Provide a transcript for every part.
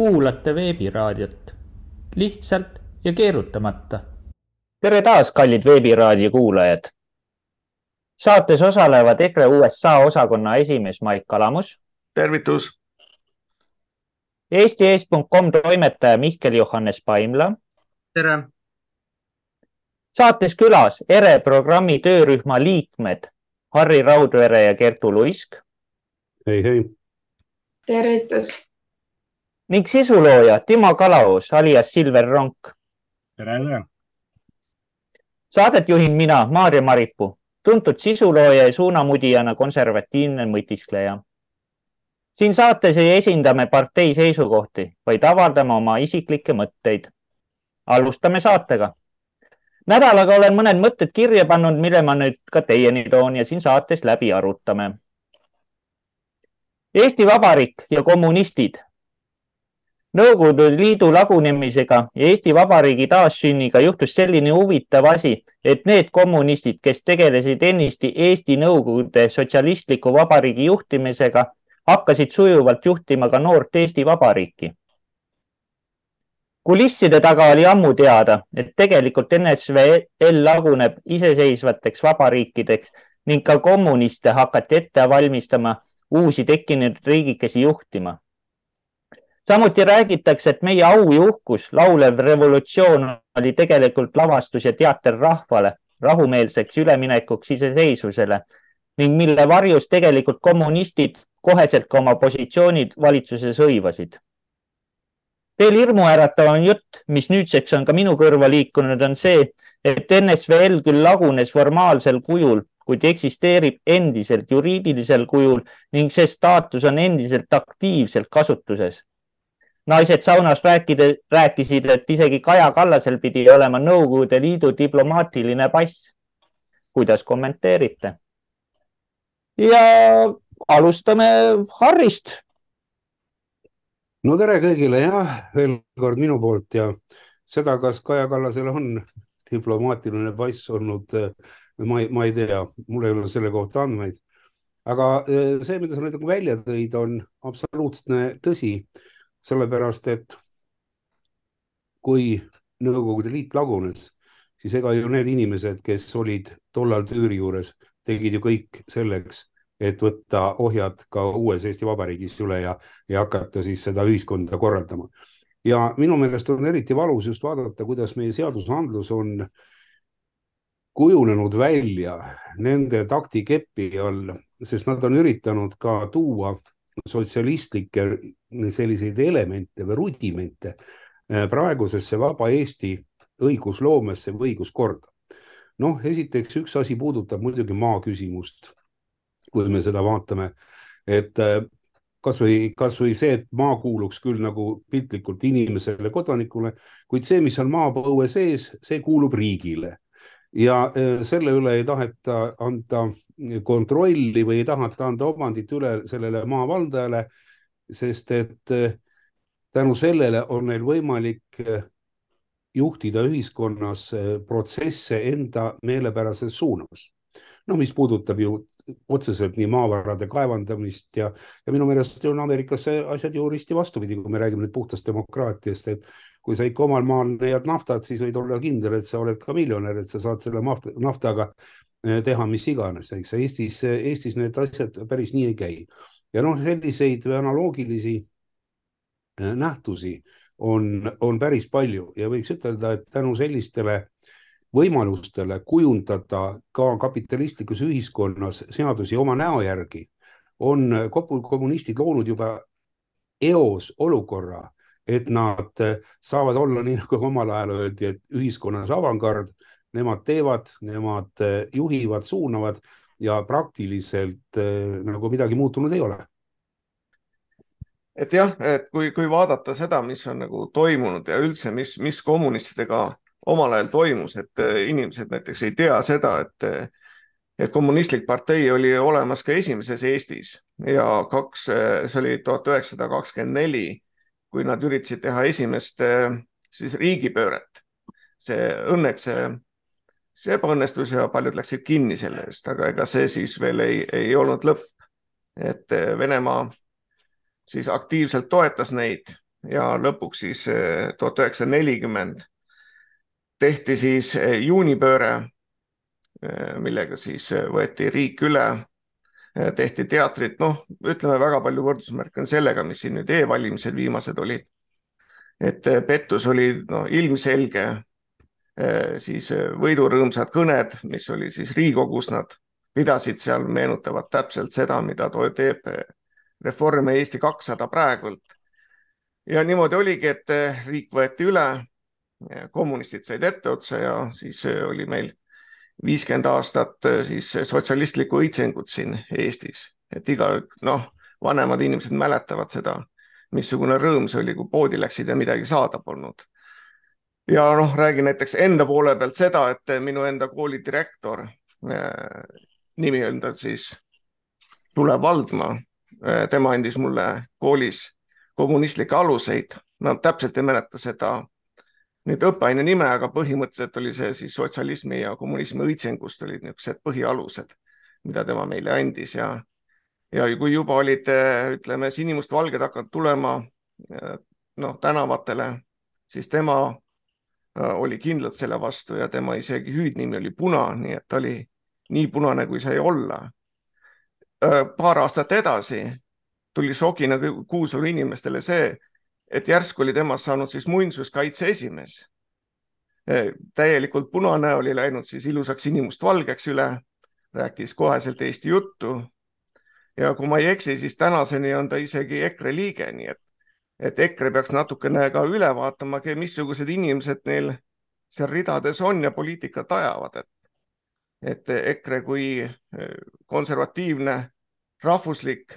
kuulate veebiraadiot lihtsalt ja keerutamata. tere taas, kallid veebiraadio kuulajad. saates osalevad EKRE USA osakonna esimees Mait Kalamus. tervitus. Eesti.com toimetaja Mihkel Johannes Paimla. tere. saates külas ERE programmi töörühma liikmed Harri Raudvere ja Kertu Luisk. hei, hei. tervitus ning sisulooja Timo Kalaus alias Silver Ronk. tere, tere. saadet juhin mina, Maarja Maripuu, tuntud sisulooja ja suunamudijana konservatiivne mõtiskleja. siin saates ei esinda me partei seisukohti, vaid avaldame oma isiklikke mõtteid. alustame saatega. nädalaga olen mõned mõtted kirja pannud, mille ma nüüd ka teieni toon ja siin saates läbi arutame. Eesti Vabariik ja kommunistid Nõukogude Liidu lagunemisega ja Eesti Vabariigi taassünniga juhtus selline huvitav asi, et need kommunistid, kes tegelesid ennist Eesti Nõukogude Sotsialistliku Vabariigi juhtimisega, hakkasid sujuvalt juhtima ka noort Eesti Vabariiki. kulisside taga oli ammu teada, et tegelikult NSV laguneb iseseisvateks vabariikideks ning ka kommuniste hakati ette valmistama uusi tekkinud riigikesi juhtima samuti räägitakse, et meie au ja uhkus, laulev revolutsioon oli tegelikult lavastus ja teater rahvale rahumeelseks üleminekuks iseseisvusele ning mille varjus tegelikult kommunistid koheselt ka oma positsioonid valitsuses hõivasid. veel hirmuäratavam jutt, mis nüüdseks on ka minu kõrva liikunud, on see, et NSVL küll lagunes formaalsel kujul, kuid eksisteerib endiselt juriidilisel kujul ning see staatus on endiselt aktiivselt kasutuses naised saunas rääkida, rääkisid, et isegi Kaja Kallasel pidi olema Nõukogude Liidu diplomaatiline pass. kuidas kommenteerite? ja alustame Harrist. no tere kõigile ja veel kord minu poolt ja seda, kas Kaja Kallasel on diplomaatiline pass olnud, ma ei, ma ei tea, mul ei ole selle kohta andmeid. aga eh, see, mida sa nüüd nagu välja tõid, on absoluutne tõsi sellepärast et kui Nõukogude Liit lagunes, siis ega ju need inimesed, kes olid tollal tüüri juures, tegid ju kõik selleks, et võtta ohjad ka uues Eesti Vabariigis üle ja, ja hakata siis seda ühiskonda korraldama. ja minu meelest on eriti valus just vaadata, kuidas meie seadusandlus on kujunenud välja nende taktikepi all, sest nad on üritanud ka tuua sotsialistlikke selliseid elemente või rudimente äh, praegusesse vaba Eesti õigusloomesse või õiguskorda. noh, esiteks üks asi puudutab muidugi maa küsimust. kui me seda vaatame, et äh, kasvõi, kasvõi see, et maa kuuluks küll nagu piltlikult inimesele, kodanikule, kuid see, mis on maapõue sees, see kuulub riigile ja äh, selle üle ei taheta anda kontrolli või ei taheta anda omandit üle sellele maavaldajale, sest et eh, tänu sellele on neil võimalik eh, juhtida ühiskonnas eh, protsesse enda meelepärases suunas. no mis puudutab ju otseselt nii maavarade kaevandamist ja, ja minu meelest on Ameerikas asjad ju risti vastupidi, kui me räägime nüüd puhtast demokraatiast, et kui sa ikka omal maal leiad naftat, siis võid olla kindel, et sa oled ka miljonär, et sa saad selle naftaga Eh, teha mis iganes, eks Eestis, Eestis need asjad päris nii ei käi. Ja noh, selliseid analoogilisi eh, nähtusi on, on päris palju ja võiks ütelda, et tänu sellistele võimalustele kujundada ka kapitalistlikus ühiskonnas seadusi oma näo järgi, on kommunistid loonud juba eos olukorra, et nad saavad olla, nii nagu omal ajal öeldi, et ühiskonnas avangard. Nemad teevad, nemad eh, juhivad, suunavad ja praktiliselt eh, nagu midagi muutunud ei ole. et jah, et kui, kui vaadata seda, mis on nagu toimunud ja üldse, mis, mis kommunistidega omal ajal toimus, et eh, inimesed näiteks ei tea seda, et et kommunistlik partei oli olemas ka esimeses Eestis ja kaks, see oli tuhat üheksasada kakskümmend neli, kui nad üritasid teha esimest siis riigipööret. see õnneks see see ebaõnnestus ja paljud läksid kinni selle eest, aga ega see siis veel ei, ei olnud lõpp. et eh, Venemaa siis aktiivselt toetas neid ja lõpuks siis tuhat üheksasada nelikümmend tehti siis juunipööre, millega siis võeti riik üle, tehti teatrit, noh, ütleme väga palju võrdusmärke on sellega, mis siin nüüd e-valimised viimased olid. et pettus oli no, ilmselge, siis võidurõõmsad kõned, mis oli siis Riigikogus, nad pidasid seal, meenutavad täpselt seda, mida teeb Reform ja Eesti kakssada praegult. ja niimoodi oligi, et riik võeti üle, kommunistid said etteotsa ja siis oli meil viiskümmend aastat siis sotsialistlikku õitsengut siin Eestis, et iga, noh, vanemad inimesed mäletavad seda, missugune rõõm see oli, kui poodi läksid ja midagi saada polnud. Ja noh, räägin näiteks enda poole pealt seda, et minu enda kooli direktor, nimi on tal siis Tulev Valdma Äh, tema andis mulle koolis kommunistlikke aluseid, ma täpselt ei mäleta seda nüüd õppeaine nime, aga põhimõtteliselt oli see siis sotsialismi ja kommunismi õitsengust olid niisugused põhialused, mida tema meile andis. Ja ja kui juba olid, ütleme, sinimustvalged hakanud tulema noh, tänavatele, siis tema äh, oli kindlalt selle vastu ja tema isegi hüüdnimi oli Puna, nii et ta oli nii punane, kui sai olla Äh, paar aastat edasi tuli šokina Kuusalu inimestele see, et järsku oli temast saanud siis muinsuskaitse esimees. Äh, täielikult punane oli läinud siis ilusaks sinimustvalgeks üle, rääkis koheselt Eesti juttu. ja kui ma ei eksi, siis tänaseni on ta isegi EKRE liige, nii et, et EKRE peaks natukene ka üle vaatama, missugused inimesed neil seal ridades on ja poliitikat ajavad, et et EKRE kui eh, konservatiivne, rahvuslik,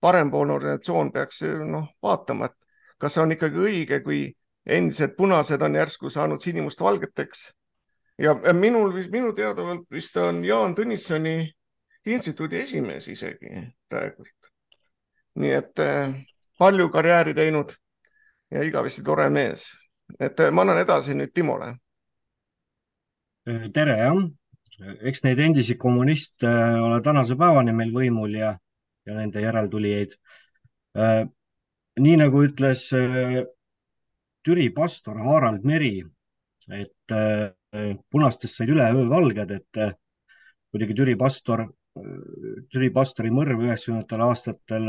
parempoolne organisatsioon peaks eh, noh, vaatama, et kas see on ikkagi õige, kui endised punased on järsku saanud sinimustvalgeteks. ja minul, minu teadavalt vist on Jaan Tõnissoni instituudi esimees isegi praegult. nii et eh, palju karjääri teinud ja igavesti tore mees. et ma annan edasi nüüd Timole. tere, jah eks neid endisi kommuniste äh, ole tänase päevani meil võimul ja, ja nende järeltulijaid. Nii nagu ütles Türi pastor Harald Meri, et punastest said üleöö valged, et muidugi Türi pastor, Türi pastori mõrv üheksakümnendatel aastatel,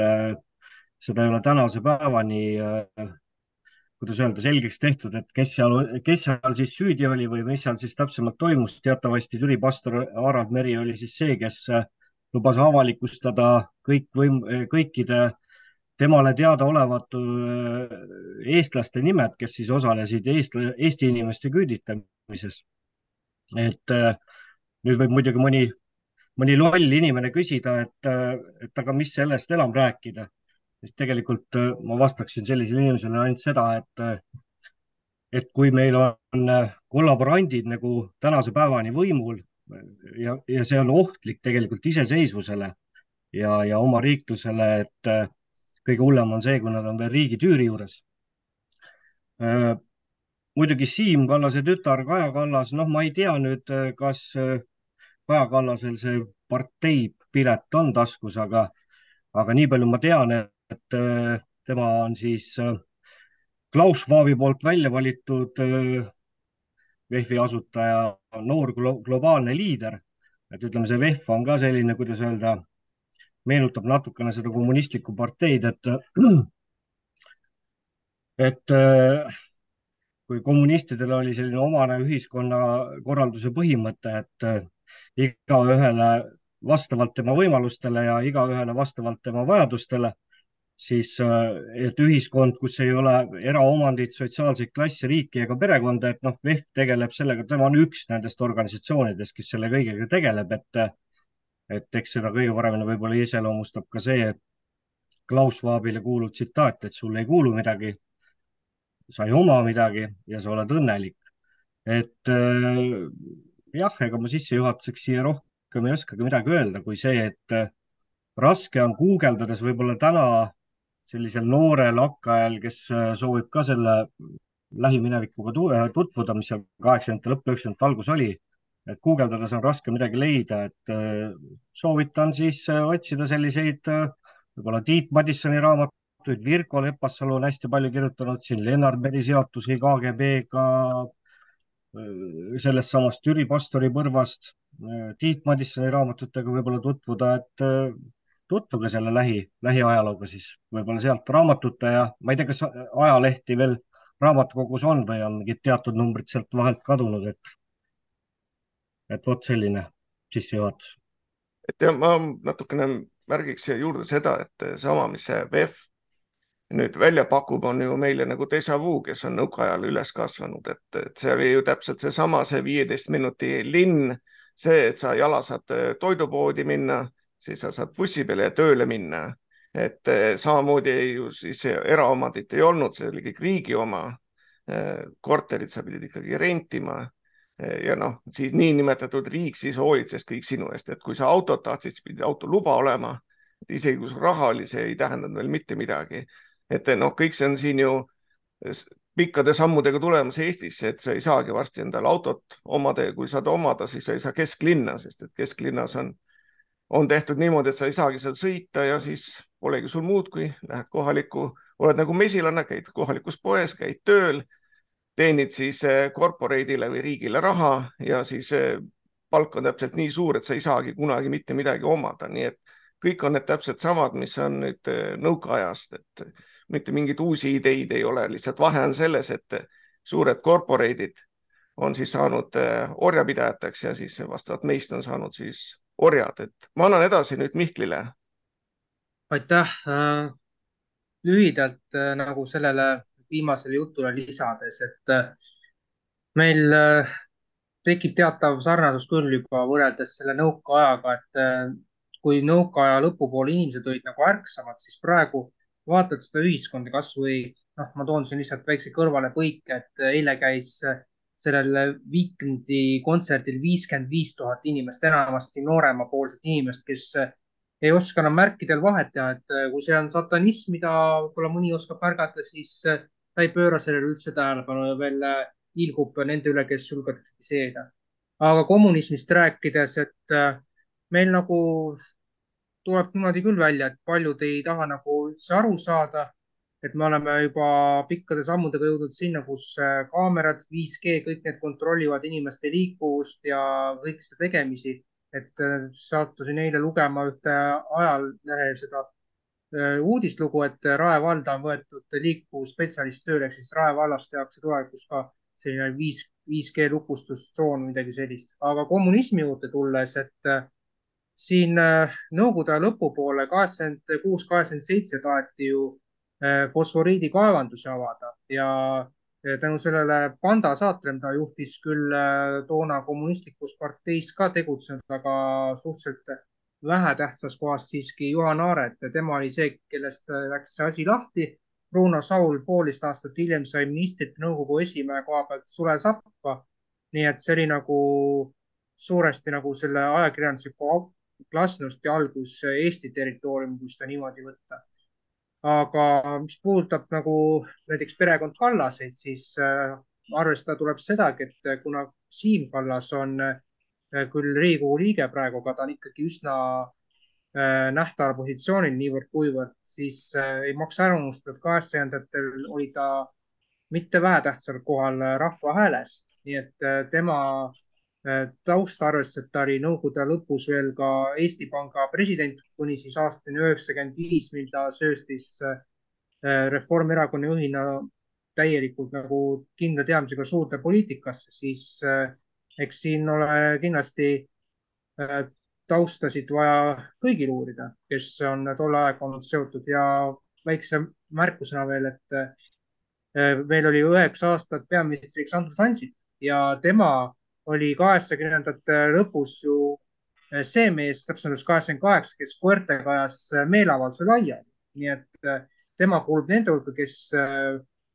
seda ei ole tänase päevani kuidas öelda, selgeks tehtud, et kes seal, kes seal siis süüdi oli või mis seal siis täpsemalt toimus. teatavasti Türi pastor Harald Meri oli siis see, kes äh, lubas avalikustada kõik võim, kõikide temale teadaolevad äh, eestlaste nimed, kes siis osalesid Eesti, Eesti inimeste küüditamises. et äh, nüüd võib muidugi mõni, mõni loll inimene küsida, et, et aga mis sellest enam rääkida sest tegelikult äh, ma vastaksin sellisele inimesele ainult seda, et, äh, et kui meil on äh, kollaborandid nagu tänase päevani võimul ja, ja see on ohtlik tegelikult iseseisvusele ja, ja oma riiklusele, et kõige hullem on see, kui nad on veel riigitüüri juures. muidugi Siim Kallase tütar Kaja Kallas, noh, ma ei tea nüüd, kas Kaja Kallasel see parteipilet on taskus, aga, aga nii palju ma tean, et et äh, tema on siis äh, Klaus Schwabi poolt välja valitud äh, VEF-i asutaja, noor globaalne liider. et ütleme, see VEF on ka selline, kuidas öelda, meenutab natukene seda kommunistlikku parteid, et, et kui kommunistidel oli selline omane ühiskonnakorralduse põhimõte, et igaühele vastavalt tema võimalustele ja igaühele vastavalt tema vajadustele siis äh, et ühiskond, kus ei ole eraomandit, sotsiaalseid klasse, riiki ega perekonda, et noh, VEF tegeleb sellega, tema on üks nendest organisatsioonidest, kes selle kõigega tegeleb, et et eks seda kõige paremini võib-olla iseloomustab ka see Klaus Schwabile kuuluv tsitaat, et sul ei kuulu midagi, sa ei oma midagi ja sa oled õnnelik. et äh, jah, ega ma sissejuhatuseks siia rohkem ei oskagi midagi öelda, kui see, et äh, raske on guugeldades võib-olla täna sellisel noorel hakkajal, kes äh, soovib ka selle lähiminevikuga äh, tutvuda, mis seal kaheksakümnendate lõpp, üheksakümnendate algus oli, et guugeldades on raske midagi leida, et äh, soovitan siis otsida selliseid võib-olla Tiit Madissoni raamatuid, Virko Lepassalu on hästi palju kirjutanud siin Lennart Meri seotusi KGB-ga, sellest samast Türi pastori põrvast, Tiit Madissoni raamatutega võib-olla tutvuda, et tutvuge selle lähi, lähiajalooga siis võib-olla sealt raamatute ja ma ei tea, kas ajalehti veel raamatukogus on või on mingid teatud numbrid sealt vahelt kadunud, et, et vot selline sissejuhatus. et ja ma natukene märgiks siia juurde seda, et sama, mis see VEF nüüd välja pakub, on ju meile nagu déjà vu, kes on nõukaajal üles kasvanud, et, et see oli ju täpselt seesama, see viieteist minuti linn, see, et sa jala saad toidupoodi minna, siis sa saad bussi peale ja tööle minna. et äh, samamoodi ju siis eraomandit ei olnud, see oli kõik riigi oma. Äh, korterid sa pidid ikkagi rentima ja noh, siis niinimetatud riik siis hoolitses kõik sinu eest, et kui sa autot tahtsid, siis pidi autoluba olema. isegi kui sul raha oli, see ei tähendanud veel mitte midagi et noh, kõik see on siin ju pikkade sammudega tulemas Eestisse, et sa ei saagi varsti endale autot omada ja kui saad omada, siis sa ei saa kesklinna, sest et kesklinnas on, on tehtud niimoodi, et sa ei saagi seal sõita ja siis polegi sul muud, kui lähed kohalikku, oled nagu mesilanna, käid kohalikus poes, käid tööl, teenid siis korporeidile või riigile raha ja siis palk on täpselt nii suur, et sa ei saagi kunagi mitte midagi omada, nii et kõik on need täpselt samad, mis on nüüd nõukaajast, et mitte mingeid uusi ideid ei ole, lihtsalt vahe on selles, et suured korporeidid on siis saanud orjapidajateks ja siis vastavalt meist on saanud siis orjad, et ma annan edasi nüüd Mihklile. aitäh. Äh, lühidalt äh, nagu sellele viimasele jutule lisades, et meil tekib teatav sarnasus küll juba võrreldes selle nõukaajaga, et kui nõukaaja lõpupoole inimesed olid nagu ärksamad, siis praegu vaatad seda ühiskonda kasvõi noh, ma toon siin lihtsalt väikse kõrvalepõike, et eile käis sellel Weekndi kontserdil viiskümmend viis tuhat inimest, enamasti nooremapoolset inimest, kes ei oska enam märkidel vahet teha, et kui see on satanism, mida võib-olla mõni oskab märgata, siis ta ei pööra sellele üldse tähelepanu ja veel ilgub nende üle, kes julgevad kritiseerida. aga kommunismist rääkides, et meil nagu tuleb niimoodi küll välja, et paljud ei taha nagu üldse aru saada, et me oleme juba pikkade sammudega jõudnud sinna, kus äh, kaamerad, 5G, kõik need kontrollivad inimeste liikuvust ja kõiki seda tegemisi. et äh, sattusin eile lugema ühte ajalehe seda äh, uudislugu, et Rae valda on võetud liikuvusspetsialist tööle, ehk siis Rae vallas tehakse tulevikus ka selline 5, 5G lukustustsoon või midagi sellist. aga kommunismi juurde tulles, et siin Nõukogude aja lõpupoole, kaheksakümmend kuus, kaheksakümmend seitse taheti ju äh, fosforiidikaevandusi avada ja tänu sellele Panda saatrele, mida juhtis küll äh, toona kommunistlikus parteis ka tegutsenud, aga suhteliselt vähetähtsas kohas siiski Juhan Aaret ja tema oli see, kellest läks see asi lahti. Bruno Saul poolteist aastat hiljem sai ministrite nõukogu esimehe koha pealt sule sappa. nii et see oli nagu suuresti nagu selle ajakirjandusliku glasnosti algus Eesti territooriumil, kui seda niimoodi võtta. Aga mis puudutab nagu näiteks perekond Kallaseid, siis äh, arvestada tuleb sedagi, et kuna Siim Kallas on äh, küll Riigikogu liige praegu, aga ta on ikkagi üsna äh, nähtaval positsioonil niivõrd-kuivõrd, siis ei maksa ära unustada, et kaheksakümnendatel oli ta mitte vähetähtsal kohal rahva hääles, nii et tema Äh, tausta arvestades, ta oli nõukogude lõpus veel ka Eesti Panga president kuni siis aastani üheksakümmend viis, mil ta sööstis äh, Reformierakonna juhina täielikult nagu kindla teadmisega suurde poliitikasse, siis äh, eks siin ole kindlasti taustasid vaja kõigil uurida, kes on tol ajal olnud seotud. Ja väikse märkusena veel, et meil oli üheksa aastat peaministriks Andrus Ansip ja tema oli kaheksakümnendate lõpus ju eh, see mees, täpselt öeldes kaheksakümmend kaheksa, kes koertega ajas eh, meeleavalduse laiali. nii et eh, tema kuulub nende hulka, kes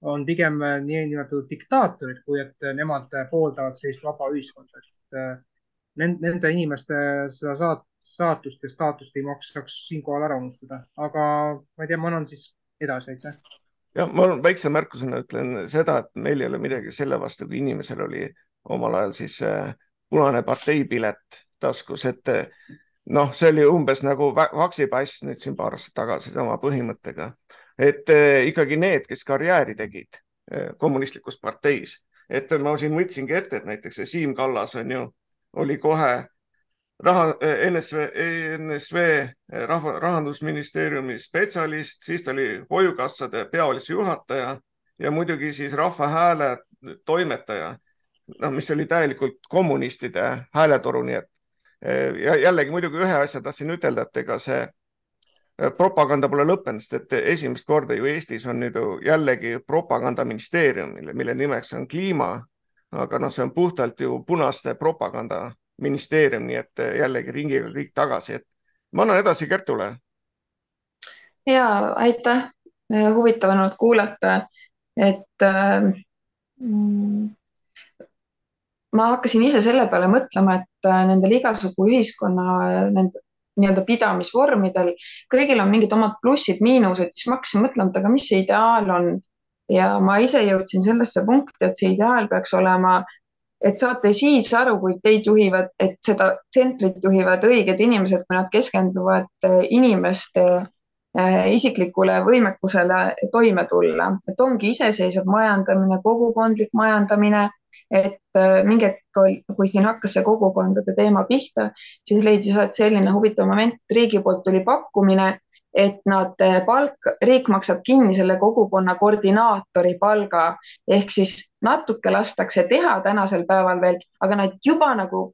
on pigem niinimetatud diktaatorid, kui et nemad pooldavad sellist vaba ühiskonda. et nende inimeste seda saat, saatust ja staatust ei maksaks siinkohal ära unustada, aga ma ei tea, ma annan siis edasi, aitäh ja ma väikse märkusena ütlen seda, et meil ei ole midagi selle vastu, kui inimesel oli omal ajal siis äh, punane parteipilet taskus, et noh, see oli umbes nagu vaksipass nüüd siin paar aastat tagasi sama põhimõttega. et eh, ikkagi need, kes karjääri tegid kommunistlikus parteis, et ma siin võtsingi ette, et näiteks see Siim Kallas on ju, oli kohe raha, NSV, NSV rahva, rahandusministeeriumi spetsialist, siis ta oli hoiukassade peavalitsuse juhataja ja muidugi siis Rahva Hääle toimetaja, noh, mis oli täielikult kommunistide hääletoru, nii et ja jällegi muidugi ühe asja tahtsin ütelda, et ega see propaganda pole lõppenud, sest et esimest korda ju Eestis on nüüd ju jällegi propagandaministeerium, mille, nimeks on kliima, aga noh, see on puhtalt ju punaste propagandaministeerium, nii et jällegi ringiga kõik tagasi, et ma annan edasi Kertule. ja aitäh, huvitav on olnud kuulata, et äh, ma hakkasin ise selle peale mõtlema, et äh, nendel igasugu ühiskonna nende nii-öelda pidamisvormidel, kõigil on mingid omad plussid-miinused, siis ma hakkasin mõtlema, et aga mis see ideaal on. ja ma ise jõudsin sellesse punkti, et see ideaal peaks olema, et saate siis aru, kui teid juhivad, et seda tsentrit juhivad õiged inimesed, kui nad keskenduvad äh, inimeste äh, isiklikule võimekusele toime tulla, et ongi iseseisev majandamine, kogukondlik majandamine et äh, mingi hetk, kui siin hakkas see kogukondade teema pihta, siis leidis aset selline huvitav moment, et riigi poolt tuli pakkumine, et nad äh, palk, riik maksab kinni selle kogukonna koordinaatori palga. Ehk siis natuke lastakse teha tänasel päeval veel, aga nad juba nagu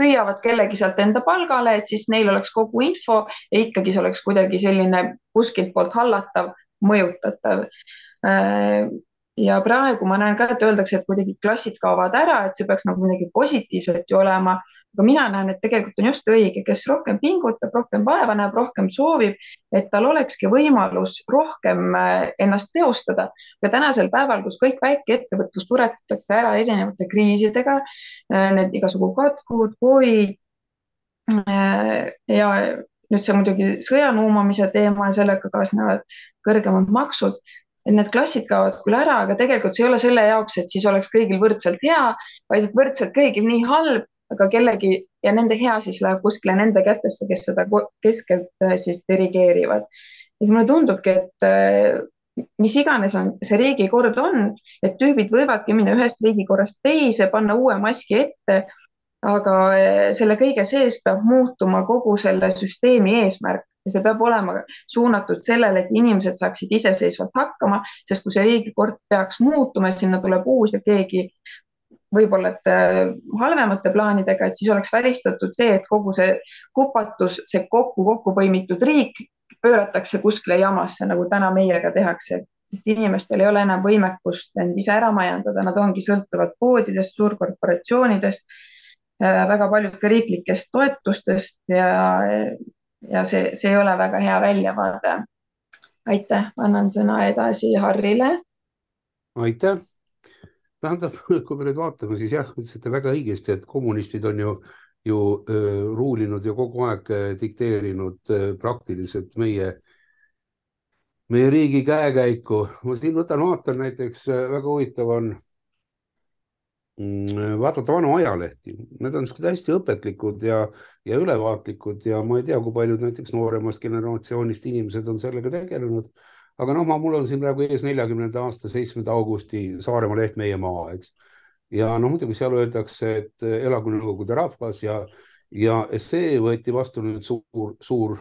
püüavad kellegi sealt enda palgale, et siis neil oleks kogu info ja ikkagi see oleks kuidagi selline kuskilt poolt hallatav, mõjutatav. Äh, ja praegu ma näen ka, et öeldakse, et kuidagi klassid kaovad ära, et see peaks nagu midagi positiivset ju olema. aga mina näen, et tegelikult on just õige, kes rohkem pingutab, rohkem vaeva näeb, rohkem soovib, et tal olekski võimalus rohkem äh, ennast teostada. ja tänasel päeval, kus kõik väikeettevõtlus suretatakse ära erinevate kriisidega, äh, need igasugu katkud, Covid äh, ja nüüd see muidugi sõja nuumamise teema ja sellega kaasnevad kõrgemad maksud et need klassid kaovad küll ära, aga tegelikult see ei ole selle jaoks, et siis oleks kõigil võrdselt hea, vaid et võrdselt kõigil nii halb, aga kellegi ja nende hea siis läheb kuskile nende kätesse, kes seda keskelt äh, siis dirigeerivad. ja siis mulle tundubki, et äh, mis iganes on see riigikord on, et tüübid võivadki minna ühest riigikorrast teise, panna uue maski ette, aga äh, selle kõige sees peab muutuma kogu selle süsteemi eesmärk ja see peab olema suunatud sellele, et inimesed saaksid iseseisvalt hakkama, sest kui see riigikord peaks muutuma, sinna tuleb uus ja keegi võib-olla et äh, halvemate plaanidega, et siis oleks välistatud see, et kogu see kupatus, see kokku kokku põimitud riik pööratakse kuskile jamasse, nagu täna meiega tehakse, sest inimestel ei ole enam võimekust end ise ära majandada, nad ongi sõltuvad poodidest, suurkorporatsioonidest, äh, väga paljud ka riiklikest toetustest ja ja see, see ei ole väga hea väljavaade. aitäh, annan sõna edasi Harrile. aitäh. tähendab, kui me nüüd vaatame, siis jah, ütlesite väga õigesti, et kommunistid on ju, ju äh, ruulinud ja kogu aeg dikteerinud äh, praktiliselt meie meie riigi käekäiku. ma siin võtan, vaatan näiteks väga huvitav on vaadata vanu ajalehti, need on hästi õpetlikud ja, ja ülevaatlikud ja ma ei tea, kui paljud näiteks nooremast generatsioonist inimesed on sellega tegelenud. aga noh, ma, mul on siin praegu ees neljakümnenda aasta seitsmenda augusti Saaremaa leht Meie maa, eks. ja no muidugi seal öeldakse, et elagu Nõukogude rahvas ja, ja see võeti vastu nüüd suur, suur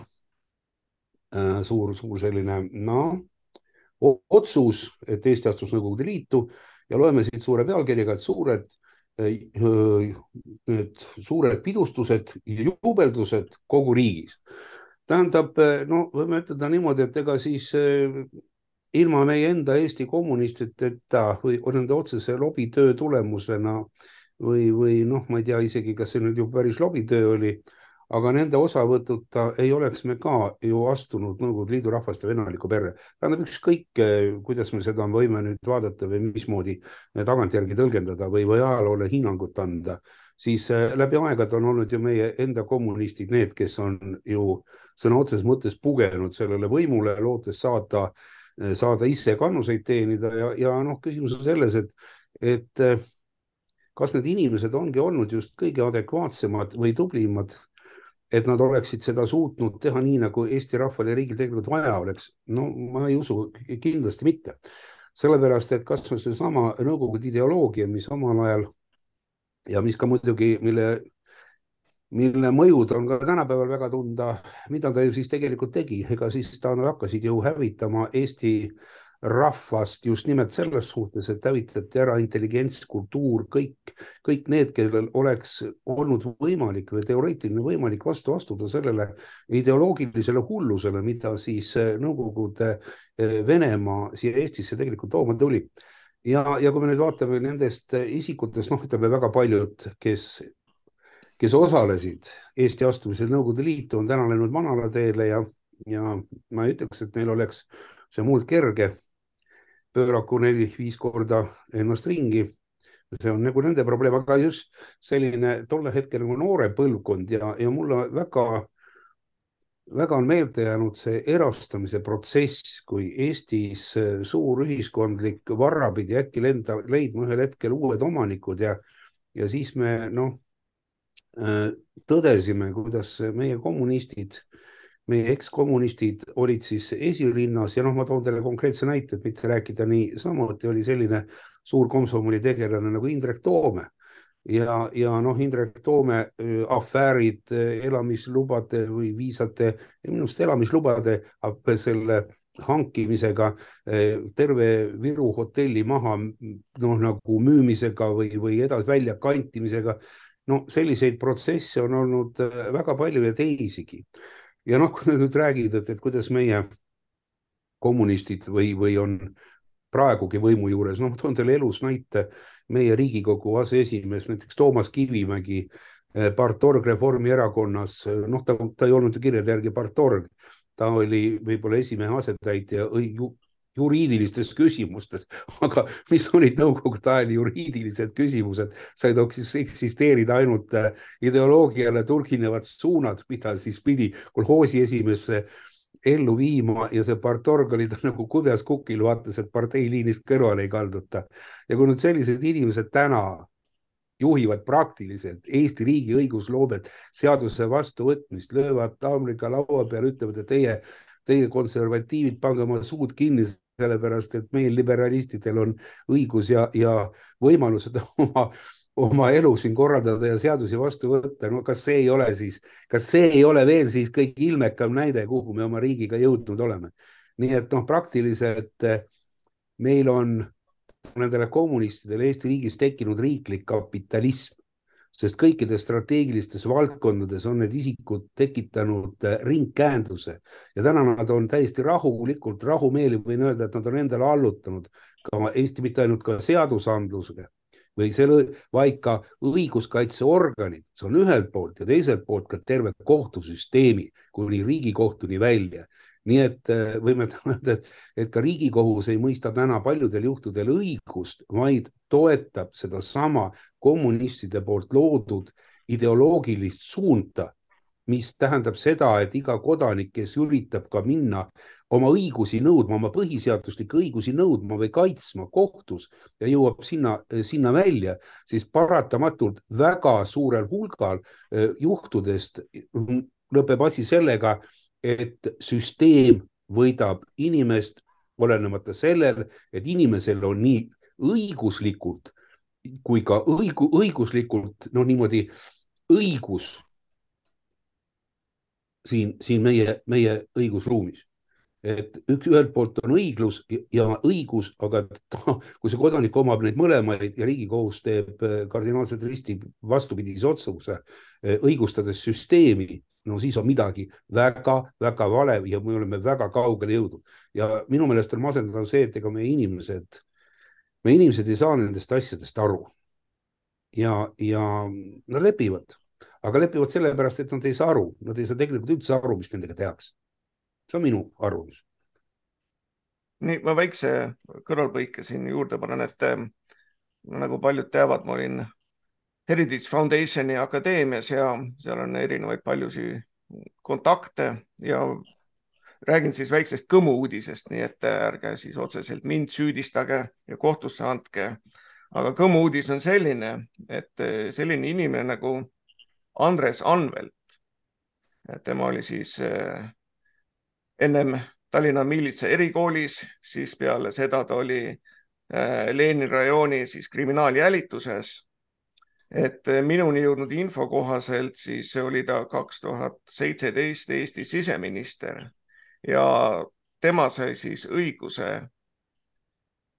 äh,, suur, suur selline noh, otsus, et Eesti astus Nõukogude Liitu ja loeme siit suure pealkirjaga, et suured, äh, need suured pidustused ja jubeldused kogu riigis. tähendab, äh, no võime ütelda niimoodi, et ega siis ilma meie enda Eesti kommunistideta või nende otsese lobitöö tulemusena või, või noh, ma ei tea isegi, kas see nüüd ju päris lobitöö oli aga nende osavõtuta ei oleks me ka ju astunud Nõukogude Liidu rahvaste vennalikku perre. tähendab, ükskõik, eh, kuidas me seda võime nüüd vaadata või mismoodi tagantjärgi tõlgendada või, või ajaloole hinnangut anda, siis eh, läbi aegade on olnud ju meie enda kommunistid need, kes on ju sõna otseses mõttes pugenud sellele võimule, lootes saada, eh, saada ise kannuseid teenida ja, ja noh, küsimus on selles, et, et kas need inimesed ongi olnud just kõige adekvaatsemad või tublimad et nad oleksid seda suutnud teha nii, nagu Eesti rahval ja riigil tegelikult vaja oleks. no ma ei usu kindlasti mitte, sellepärast et kasvõi seesama Nõukogude ideoloogia, mis omal ajal ja mis ka muidugi, mille, mille mõjud on ka tänapäeval väga tunda, mida ta ju siis tegelikult tegi, ega siis ta, hakkasid ju hävitama Eesti äh, rahvast just nimelt selles suhtes, et hävitati ära intelligents, kultuur, kõik, kõik need, kellel oleks olnud võimalik või teoreetiline võimalik vastu astuda sellele ideoloogilisele hullusele, mida siis eh, Nõukogude eh, Venemaa siia Eestisse tegelikult tooma tuli. ja, ja kui me nüüd vaatame nendest isikutest, noh, ütleme väga paljud, kes kes osalesid Eesti astumisel Nõukogude Liitu, on täna läinud manala teele ja, ja ma ei ütleks, et neil oleks see muld kerge pööraku neli-viis korda ennast ringi. see on nagu nende probleem, aga just selline tolle hetkel nagu noore põlvkond ja, ja mulle väga, väga on meelde jäänud see erastamise protsess, kui Eestis suur ühiskondlik varra pidi äkki lenda, leidma ühel hetkel uued omanikud ja, ja siis me noh tõdesime, kuidas meie kommunistid meie ekskommunistid olid siis esirinnas ja noh, ma toon teile konkreetse näite, et mitte rääkida nii, samuti oli selline suur komsomoli tegelane nagu Indrek Toome ja, ja noh, Indrek Toome afäärid elamislubade või viisate, minu arust elamislubade selle hankimisega, terve Viru hotelli maha noh, nagu müümisega või, või edasi välja kantimisega. no selliseid protsesse on olnud väga palju ja teisigi ja noh, kui nüüd räägid, et, et kuidas meie kommunistid või, või on praegugi võimu juures, noh, toon teile elus näite, meie Riigikogu aseesimees, näiteks Toomas Kivimägi, eh, partorg Reformierakonnas, noh, ta, ta ei olnud ju kirjade järgi partorg, ta oli võib-olla esimehe asetäitja juriidilistes küsimustes, aga mis olid nõukogude ajal juriidilised küsimused, said eksisteerida ainult äh, ideoloogiale tulginevad suunad, mida siis pidi kolhoosi esimesse ellu viima ja see partorg oli ta nagu kubjas kukil, vaatas, et parteiliinist kõrvale ei kalduta. ja kui nüüd sellised inimesed täna juhivad praktiliselt Eesti riigi õigusloomet, seaduse vastuvõtmist, löövad haamriga laua peale, ütlevad, et teie teie konservatiivid, pange oma suud kinni, sellepärast et meil liberalistidel on õigus ja, ja võimalused oma, oma elu siin korraldada ja seadusi vastu võtta. no kas see ei ole siis, kas see ei ole veel siis kõige ilmekam näide, kuhu me oma riigiga jõudnud oleme? nii et noh, praktiliselt eh, meil on nendele kommunistidele Eesti riigis tekkinud riiklik kapitalism sest kõikides strateegilistes valdkondades on need isikud tekitanud äh, ringkäenduse ja täna nad on täiesti rahulikult, rahumeeli võin öelda, et nad on endale allutanud ka Eesti mitte ainult ka seadusandlusega või selle, vaid ka õiguskaitseorganid, see on ühelt poolt ja teiselt poolt ka terve kohtusüsteemi kuni Riigikohtuni välja nii et äh, võime öelda, et, et ka Riigikohus ei mõista täna paljudel juhtudel õigust, vaid toetab sedasama kommunistide poolt loodud ideoloogilist suunda, mis tähendab seda, et iga kodanik, kes üritab ka minna oma õigusi nõudma, oma põhiseaduslikke õigusi nõudma või kaitsma kohtus ja jõuab sinna, sinna välja, siis paratamatult väga suurel hulgal äh, juhtudest lõpeb asi sellega, et süsteem võidab inimest, olenemata sellel, et inimesel on nii õiguslikult kui ka õigu, õiguslikult noh, niimoodi õigus siin, siin meie, meie õigusruumis. et üks, ühelt poolt on õiglus ja õigus, aga kui see kodanik omab neid mõlemaid ja Riigikohus teeb kardinaalselt risti vastupidise otsuse, õigustades süsteemi, no siis on midagi väga-väga vale ja me oleme väga kaugele jõudnud. ja minu meelest on masendav see, et ega meie inimesed, meie inimesed ei saa nendest asjadest aru. ja, ja nad lepivad, aga lepivad sellepärast, et nad ei saa aru, nad ei saa tegelikult üldse aru, mis nendega tehakse. see on minu arvamus. nii, ma väikse kõrvalpõike siin juurde panen, et nagu paljud teavad, ma olin Heritage Foundationi akadeemias ja seal on erinevaid paljusid kontakte ja räägin siis väiksest kõmu uudisest, nii et ärge siis otseselt mind süüdistage ja kohtusse andke. aga kõmu uudis on selline, et selline inimene nagu Andres Anvelt tema oli siis ennem Tallinna miilitsa erikoolis, siis peale seda ta oli Lenini rajooni siis kriminaaljälituses et eh, minuni jõudnud info kohaselt siis oli ta kaks tuhat seitseteist Eesti siseminister. Ja tema sai siis õiguse,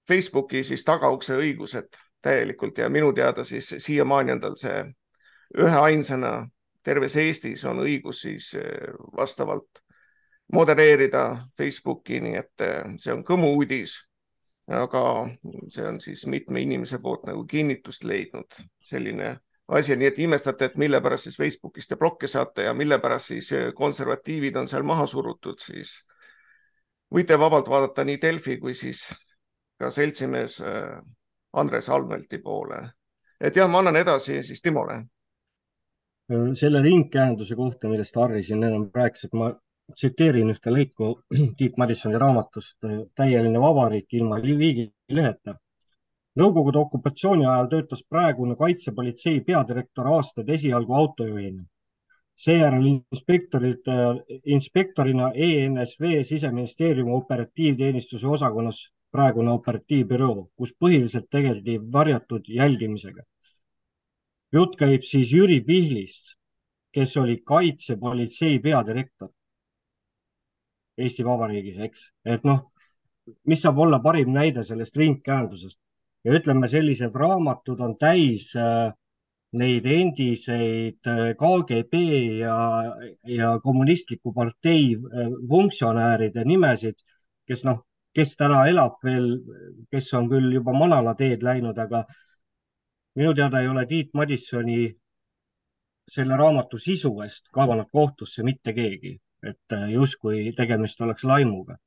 Facebooki siis tagaukse õigused täielikult ja minu teada siis siiamaani on tal see üheainsana terves Eestis on õigus siis eh, vastavalt modereerida Facebooki, nii et eh, see on kõmu uudis aga see on siis mitme inimese poolt nagu kinnitust leidnud, selline asi, nii et imestate, et mille pärast siis Facebookis te blokke saate ja mille pärast siis konservatiivid on seal maha surutud, siis võite vabalt vaadata nii Delfi kui siis ka seltsimees äh, Andres Almelti poole. et jah, ma annan edasi siis Timole. selle ringkäenduse kohta, millest Harri siin ennem rääkis, et ma tsiteerin ühte lõiku Tiit Madissoni raamatust Täieline vabariik ilma riigileheta. Nõukogude okupatsiooni ajal töötas praegune kaitsepolitsei peadirektor aastaid esialgu autojuhina. seejärel inspektorid, inspektorina ENSV siseministeeriumi operatiivteenistuse osakonnas, praegune operatiivbüroo, kus põhiliselt tegeleti varjatud jälgimisega. jutt käib siis Jüri Pihlist, kes oli kaitsepolitsei peadirektor Eesti Vabariigis, eks, et noh, mis saab olla parim näide sellest ringkäendusest ja ütleme, sellised raamatud on täis äh, neid endiseid äh, KGB ja, ja kommunistliku partei äh, funktsionääride nimesid, kes noh, kes täna elab veel, kes on küll juba manalateed läinud, aga minu teada ei ole Tiit Madissoni selle raamatu sisu eest kaevanud kohtusse mitte keegi et äh, justkui tegemist oleks laimuga.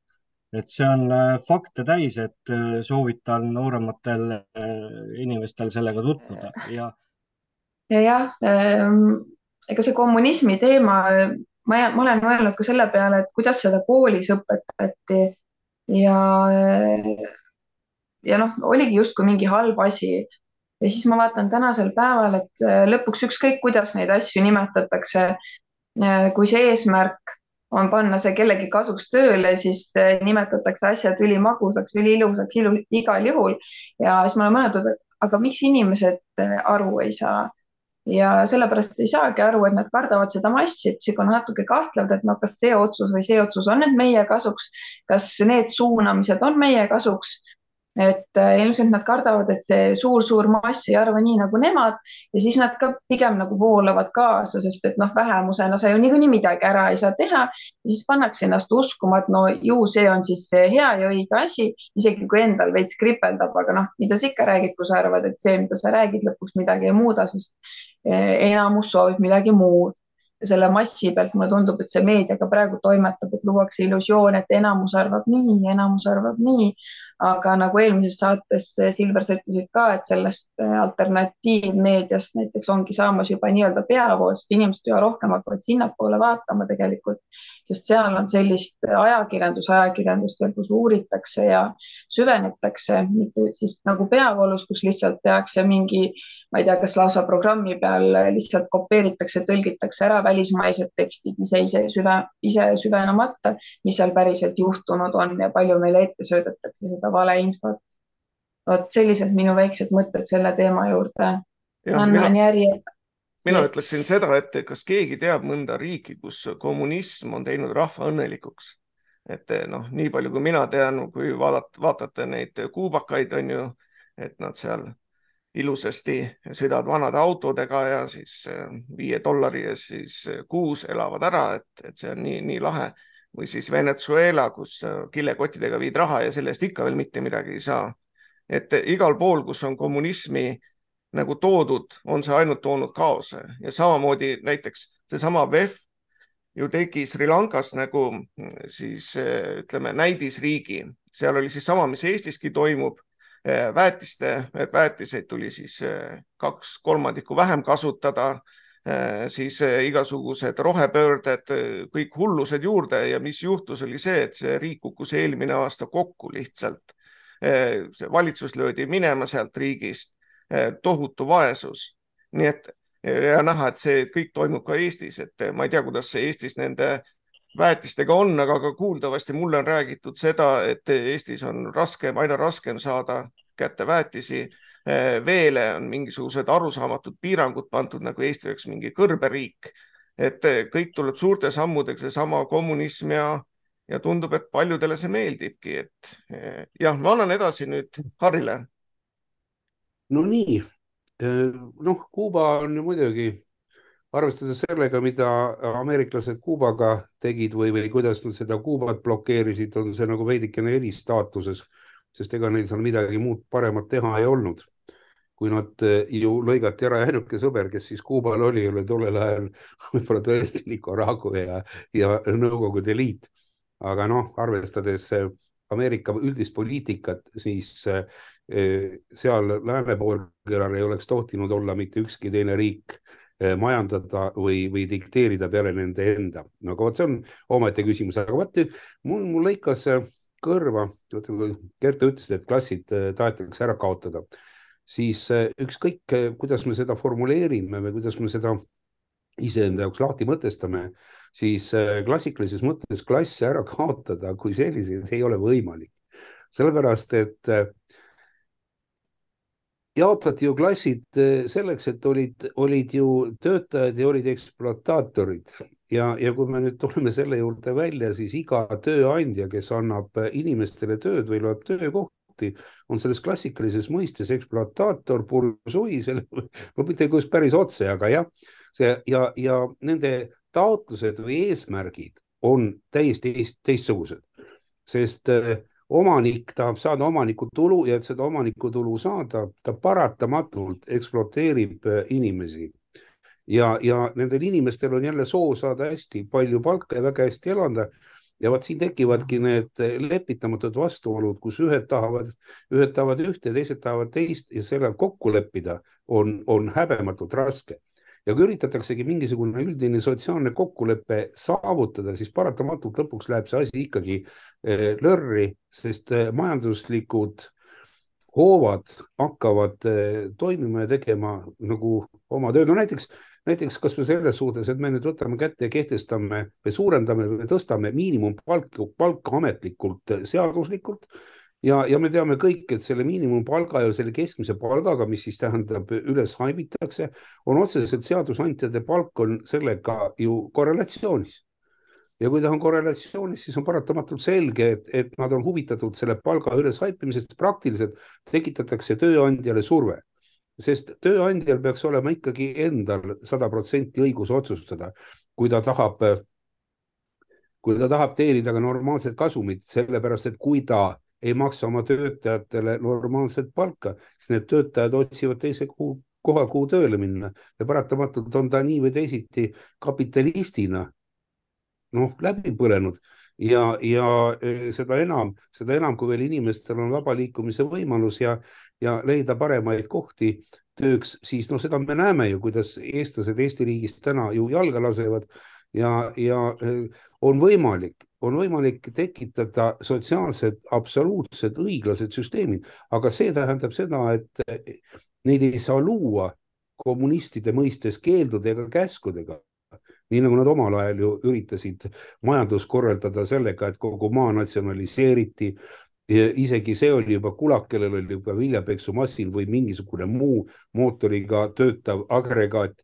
et see on äh, fakte täis, et äh, soovitan noorematel inimestel sellega tutvuda ja. ja jah, ähm, ega see kommunismi teema, ma, ma olen mõelnud ka selle peale, et kuidas seda koolis õpetati ja, ja noh, oligi justkui mingi halb asi ja siis ma vaatan tänasel päeval, et lõpuks ükskõik, kuidas neid asju nimetatakse, kui see eesmärk on panna see kellegi kasuks tööle, siis eh, nimetatakse asjad ülimagusaks, üliilusaks ilu, igal juhul. ja siis ma olen mõelnud, aga miks inimesed eh, aru ei saa ja sellepärast ei saagi aru, et nad kardavad seda massi, et siis on natuke kahtlevad, et noh, kas see otsus või see otsus on nüüd meie kasuks, kas need suunamised on meie kasuks et äh, ilmselt nad kardavad, et see suur-suur mass ei arva nii nagu nemad ja siis nad ka pigem nagu voolavad kaasa, sest et noh, vähemusena sa ju niikuinii midagi ära ei saa teha ja siis pannakse ennast uskuma, et no ju see on siis hea ja õige asi, isegi kui endal veits kripeldab, aga noh, mida sa ikka räägid, kui sa arvad, et see, mida sa räägid, lõpuks midagi ei muuda, sest äh, enamus soovib midagi muud. Selle massi pealt mulle tundub, et see meedia ka praegu toimetab, et luuakse illusioon, et enamus arvab nii, enamus arvab nii, aga nagu eelmises saates eh, Silver, sa ütlesid ka, et sellest eh, alternatiivmeediast näiteks ongi saamas juba nii-öelda peavool, sest inimesed üha rohkem hakkavad sinnapoole vaatama tegelikult, sest seal on sellist ajakirjandus, ajakirjandust veel, kus uuritakse ja süvenetakse, mitte siis nagu peavoolus, kus lihtsalt tehakse mingi ma ei tea, kas lausa programmi peal lihtsalt kopeeritakse, tõlgitakse ära välismaised tekstid ise, ise süve, ise süvenemata, mis seal päriselt juhtunud on ja palju meile ette söödetakse seda valeinfot. vot sellised minu väiksed mõtted selle teema juurde. annan järje. mina ütleksin seda, et kas keegi teab mõnda riiki, kus kommunism on teinud rahva õnnelikuks? et noh, nii palju kui mina tean, kui vaadata, vaatate neid kuubakaid, on ju, et nad seal ilusasti sõidavad vanade autodega ja siis äh, viie dollari eest siis äh, kuus elavad ära, et, et see on nii, nii lahe. Või siis Venezuela, kus äh, kilekottidega viid raha ja selle eest ikka veel mitte midagi ei saa. et igal pool, kus on kommunismi nagu toodud, on see ainult toonud kaose. Ja samamoodi näiteks seesama VEF ju tegi Sri Lankas nagu siis ütleme näidisriigi, seal oli siis sama, mis Eestiski toimub. Väetiste, väetiseid tuli siis kaks kolmandikku vähem kasutada, siis igasugused rohepöörded, kõik hullused juurde ja mis juhtus, oli see, et see riik kukkus eelmine aasta kokku lihtsalt. see valitsus löödi minema sealt riigist, tohutu vaesus. nii et, ja näha, et see kõik toimub ka Eestis, et ma ei tea, kuidas see Eestis nende väetistega on, aga ka kuuldavasti mulle on räägitud seda, et Eestis on raskem, aina raskem saada kätte väetisi. Veele on mingisugused arusaamatud piirangud pandud, nagu Eesti oleks mingi kõrberiik. et kõik tuleb suurte sammudega, seesama kommunism ja, ja tundub, et paljudele see meeldibki, et jah, ma annan edasi nüüd Harrile. no nii, noh, Kuuba on ju muidugi arvestades sellega, mida ameeriklased Kuubaga tegid või, või kuidas nad seda Kuubat blokeerisid, on see nagu veidikene eristaatuses, sest ega neil seal midagi muud paremat teha ei olnud. Kui nad eh, ju lõigati ära ainuke sõber, kes siis Kuubal oli, oli tollel ajal võib-olla tõesti Nicaragua ja, ja Nõukogude Liit. aga noh, arvestades eh, Ameerika üldist poliitikat, siis eh, seal lääne poolkeral ei oleks tohtinud olla mitte ükski teine riik majandada või, või dikteerida peale nende enda. no aga vot, see on omaette küsimus, aga vot mul, mul lõikas kõrva, Kertu ütles, et klassid tahetakse ära kaotada, siis ükskõik, kuidas me seda formuleerime või kuidas me seda iseenda jaoks lahti mõtestame, siis klassikalises mõttes klasse ära kaotada kui selliseid ei ole võimalik. sellepärast, et jaotati ju klassid selleks, et olid, olid ju töötajad ja olid ekspluataatorid ja, ja kui me nüüd tuleme selle juurde välja, siis iga tööandja, kes annab inimestele tööd või loeb töökohti, on selles klassikalises mõistes ekspluataator, bursui, selle, no mitte just päris otse, aga jah, see ja, ja nende taotlused või eesmärgid on täiesti teistsugused, sest äh, omanik tahab saada omanikutulu ja et seda omanikutulu saada, ta paratamatult ekspluateerib äh, inimesi. ja, ja nendel inimestel on jälle soov saada hästi palju palka ja väga hästi elada. Ja vot siin tekivadki need lepitamatud vastuolud, kus ühed tahavad, ühed tahavad ühte, teised tahavad teist ja sellel kokku leppida on, on häbematult raske ja kui üritataksegi mingisugune üldine sotsiaalne kokkulepe saavutada, siis paratamatult lõpuks läheb see asi ikkagi eh, lörri, sest eh, majanduslikud hoovad hakkavad eh, toimima ja tegema nagu oma tööd. no näiteks, näiteks kasvõi selles suhtes, et me nüüd võtame kätte ja kehtestame või suurendame või tõstame miinimumpalka, palka ametlikult seaduslikult. Ja, ja me teame kõik, et selle miinimumpalga ja selle keskmise palgaga, mis siis tähendab üles haibitakse, on otseselt seadusandjate palk on sellega ju korrelatsioonis. ja kui ta on korrelatsioonis, siis on paratamatult selge, et, et nad on huvitatud selle palga üleshaipimisest, praktiliselt tekitatakse tööandjale surve sest tööandjal peaks olema ikkagi endal sada protsenti õigus otsustada, kui ta tahab, kui ta tahab teenida ka normaalset kasumit, sellepärast et kui ta ei maksa oma töötajatele normaalset palka, siis need töötajad otsivad teise kuu, koha, kuhu tööle minna. Ja paratamatult on ta nii või teisiti kapitalistina noh, läbi põlenud. Ja, ja e, seda enam, seda enam, kui veel inimestel on vaba liikumise võimalus ja, ja leida paremaid kohti tööks, siis no seda me näeme ju, kuidas eestlased Eesti riigis täna ju jalga lasevad ja, ja e, on võimalik, on võimalik tekitada sotsiaalsed absoluutselt õiglased süsteemid, aga see tähendab seda, et neid ei saa luua kommunistide mõistes keeldude ega käskudega, nii nagu nad omal ajal ju üritasid majandust korraldada sellega, et kogu maa natsionaliseeriti. Isegi see oli juba kulak, kellel oli juba viljapeksumasin või mingisugune muu mootoriga töötav agregaat,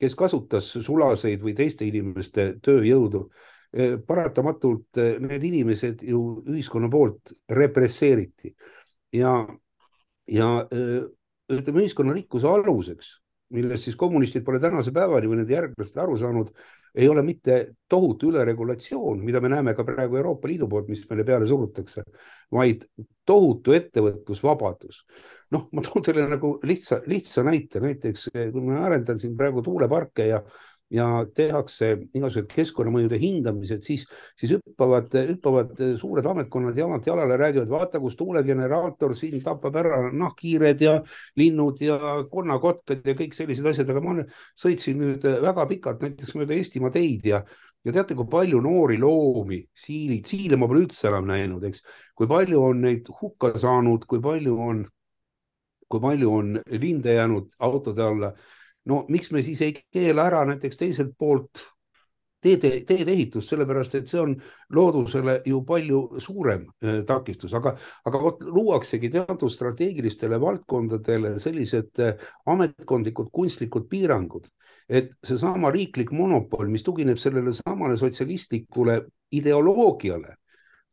kes kasutas sulaseid või teiste inimeste tööjõudu. Eh, paratamatult eh, need inimesed ju ühiskonna poolt represseeriti. Ja, ja eh, ütleme, ühiskonna rikkuse aluseks, millest siis kommunistid pole tänase päevani või nende järglased aru saanud, ei ole mitte tohutu üleregulatsioon, mida me näeme ka praegu Euroopa Liidu poolt, mis meile peale surutakse, vaid tohutu ettevõtlusvabadus. noh, ma toon teile nagu lihtsa, lihtsa näite, näiteks kui ma arendan siin praegu tuuleparke ja ja tehakse igasugused keskkonnamõjude hindamised, siis, siis hüppavad, hüppavad suured ametkonnad jalalt jalale, räägivad, vaata, kus tuulegeneraator siin tapab ära nahkhiired ja linnud ja konnakotkad ja kõik sellised asjad, aga ma sõitsin nüüd väga pikalt näiteks mööda Eestimaa teid ja ja teate, kui palju noori loomi, siilid, siile ma pole üldse enam näinud, eks, kui palju on neid hukka saanud, kui palju on, kui palju on linde jäänud autode alla no miks me siis ei keela ära näiteks teiselt poolt teede, teedeehitust, sellepärast et see on loodusele ju palju suurem äh, takistus, aga, aga vot luuaksegi teatud strateegilistele valdkondadele sellised äh, ametkondlikud kunstlikud piirangud, et seesama riiklik monopol, mis tugineb sellele samale sotsialistlikule ideoloogiale,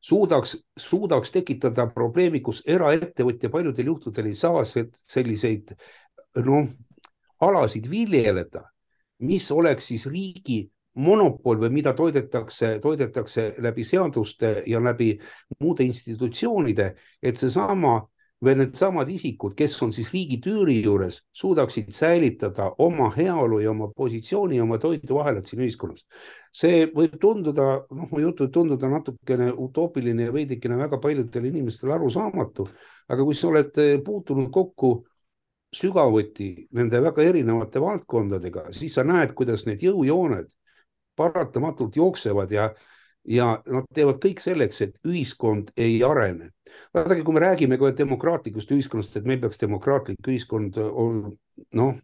suudaks, suudaks tekitada probleemi, kus eraettevõtja paljudel juhtudel ei saa selliseid noh, alasid viljeleda, mis oleks siis riigi monopol või mida toidetakse, toidetakse läbi seaduste ja läbi muude institutsioonide, et seesama või needsamad isikud, kes on siis riigi tüüri juures, suudaksid säilitada oma heaolu ja oma positsiooni ja oma toiduahelat siin ühiskonnas. see võib tunduda, noh, mu jutt võib tunduda natukene utoopiline ja veidikene väga paljudele inimestele arusaamatu, aga kui sa oled puutunud kokku sügavuti nende väga erinevate valdkondadega, siis sa näed, kuidas need jõujooned paratamatult jooksevad ja, ja nad teevad kõik selleks, et ühiskond ei arene. vaadake, kui me räägime ka demokraatlikust ühiskonnast, et meil peaks demokraatlik ühiskond noh,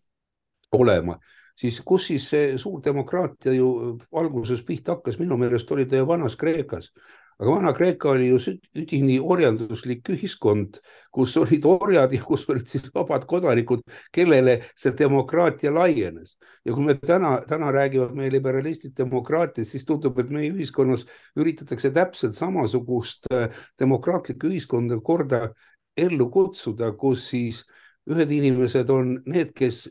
olema, siis kus siis see suur demokraatia ju alguses pihta hakkas, minu meelest oli ta ju vanas Kreekas aga Vana-Kreeka oli ju üdini orjanduslik ühiskond, kus olid orjad ja kus olid siis vabad kodanikud, kellele see demokraatia laienes. ja kui me täna, täna räägivad meie liberalistid demokraatiast, siis tundub, et meie ühiskonnas üritatakse täpselt samasugust äh, demokraatlikku ühiskonda korda ellu kutsuda, kus siis ühed inimesed on need, kes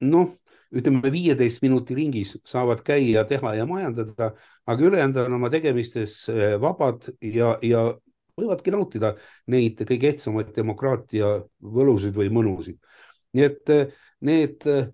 noh ütleme viieteist minuti ringis saavad käia, teha ja majandada, aga ülejäänud on oma tegemistes eh, vabad ja, ja võivadki nautida neid kõige ehtsamaid demokraatia võlusid või mõnusid. nii et eh, need eh,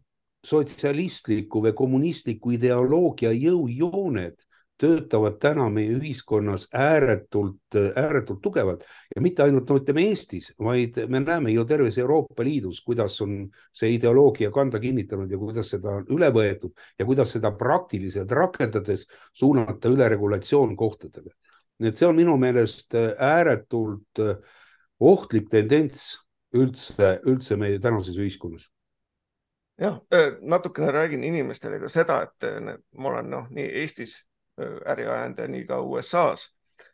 sotsialistliku või kommunistliku ideoloogia jõujooned töötavad täna meie ühiskonnas ääretult, ääretult tugevalt ja mitte ainult no ütleme Eestis, vaid me näeme ju terves Euroopa Liidus, kuidas on see ideoloogia kanda kinnitanud ja kuidas seda on üle võetud ja kuidas seda praktiliselt rakendades suunata üleregulatsioon kohtadele. nii et see on minu meelest ääretult ohtlik tendents üldse, üldse meie tänases ühiskonnas jah, natukene räägin inimestele ka seda, et ma olen noh, nii Eestis äri ajanud ja nii ka USA-s,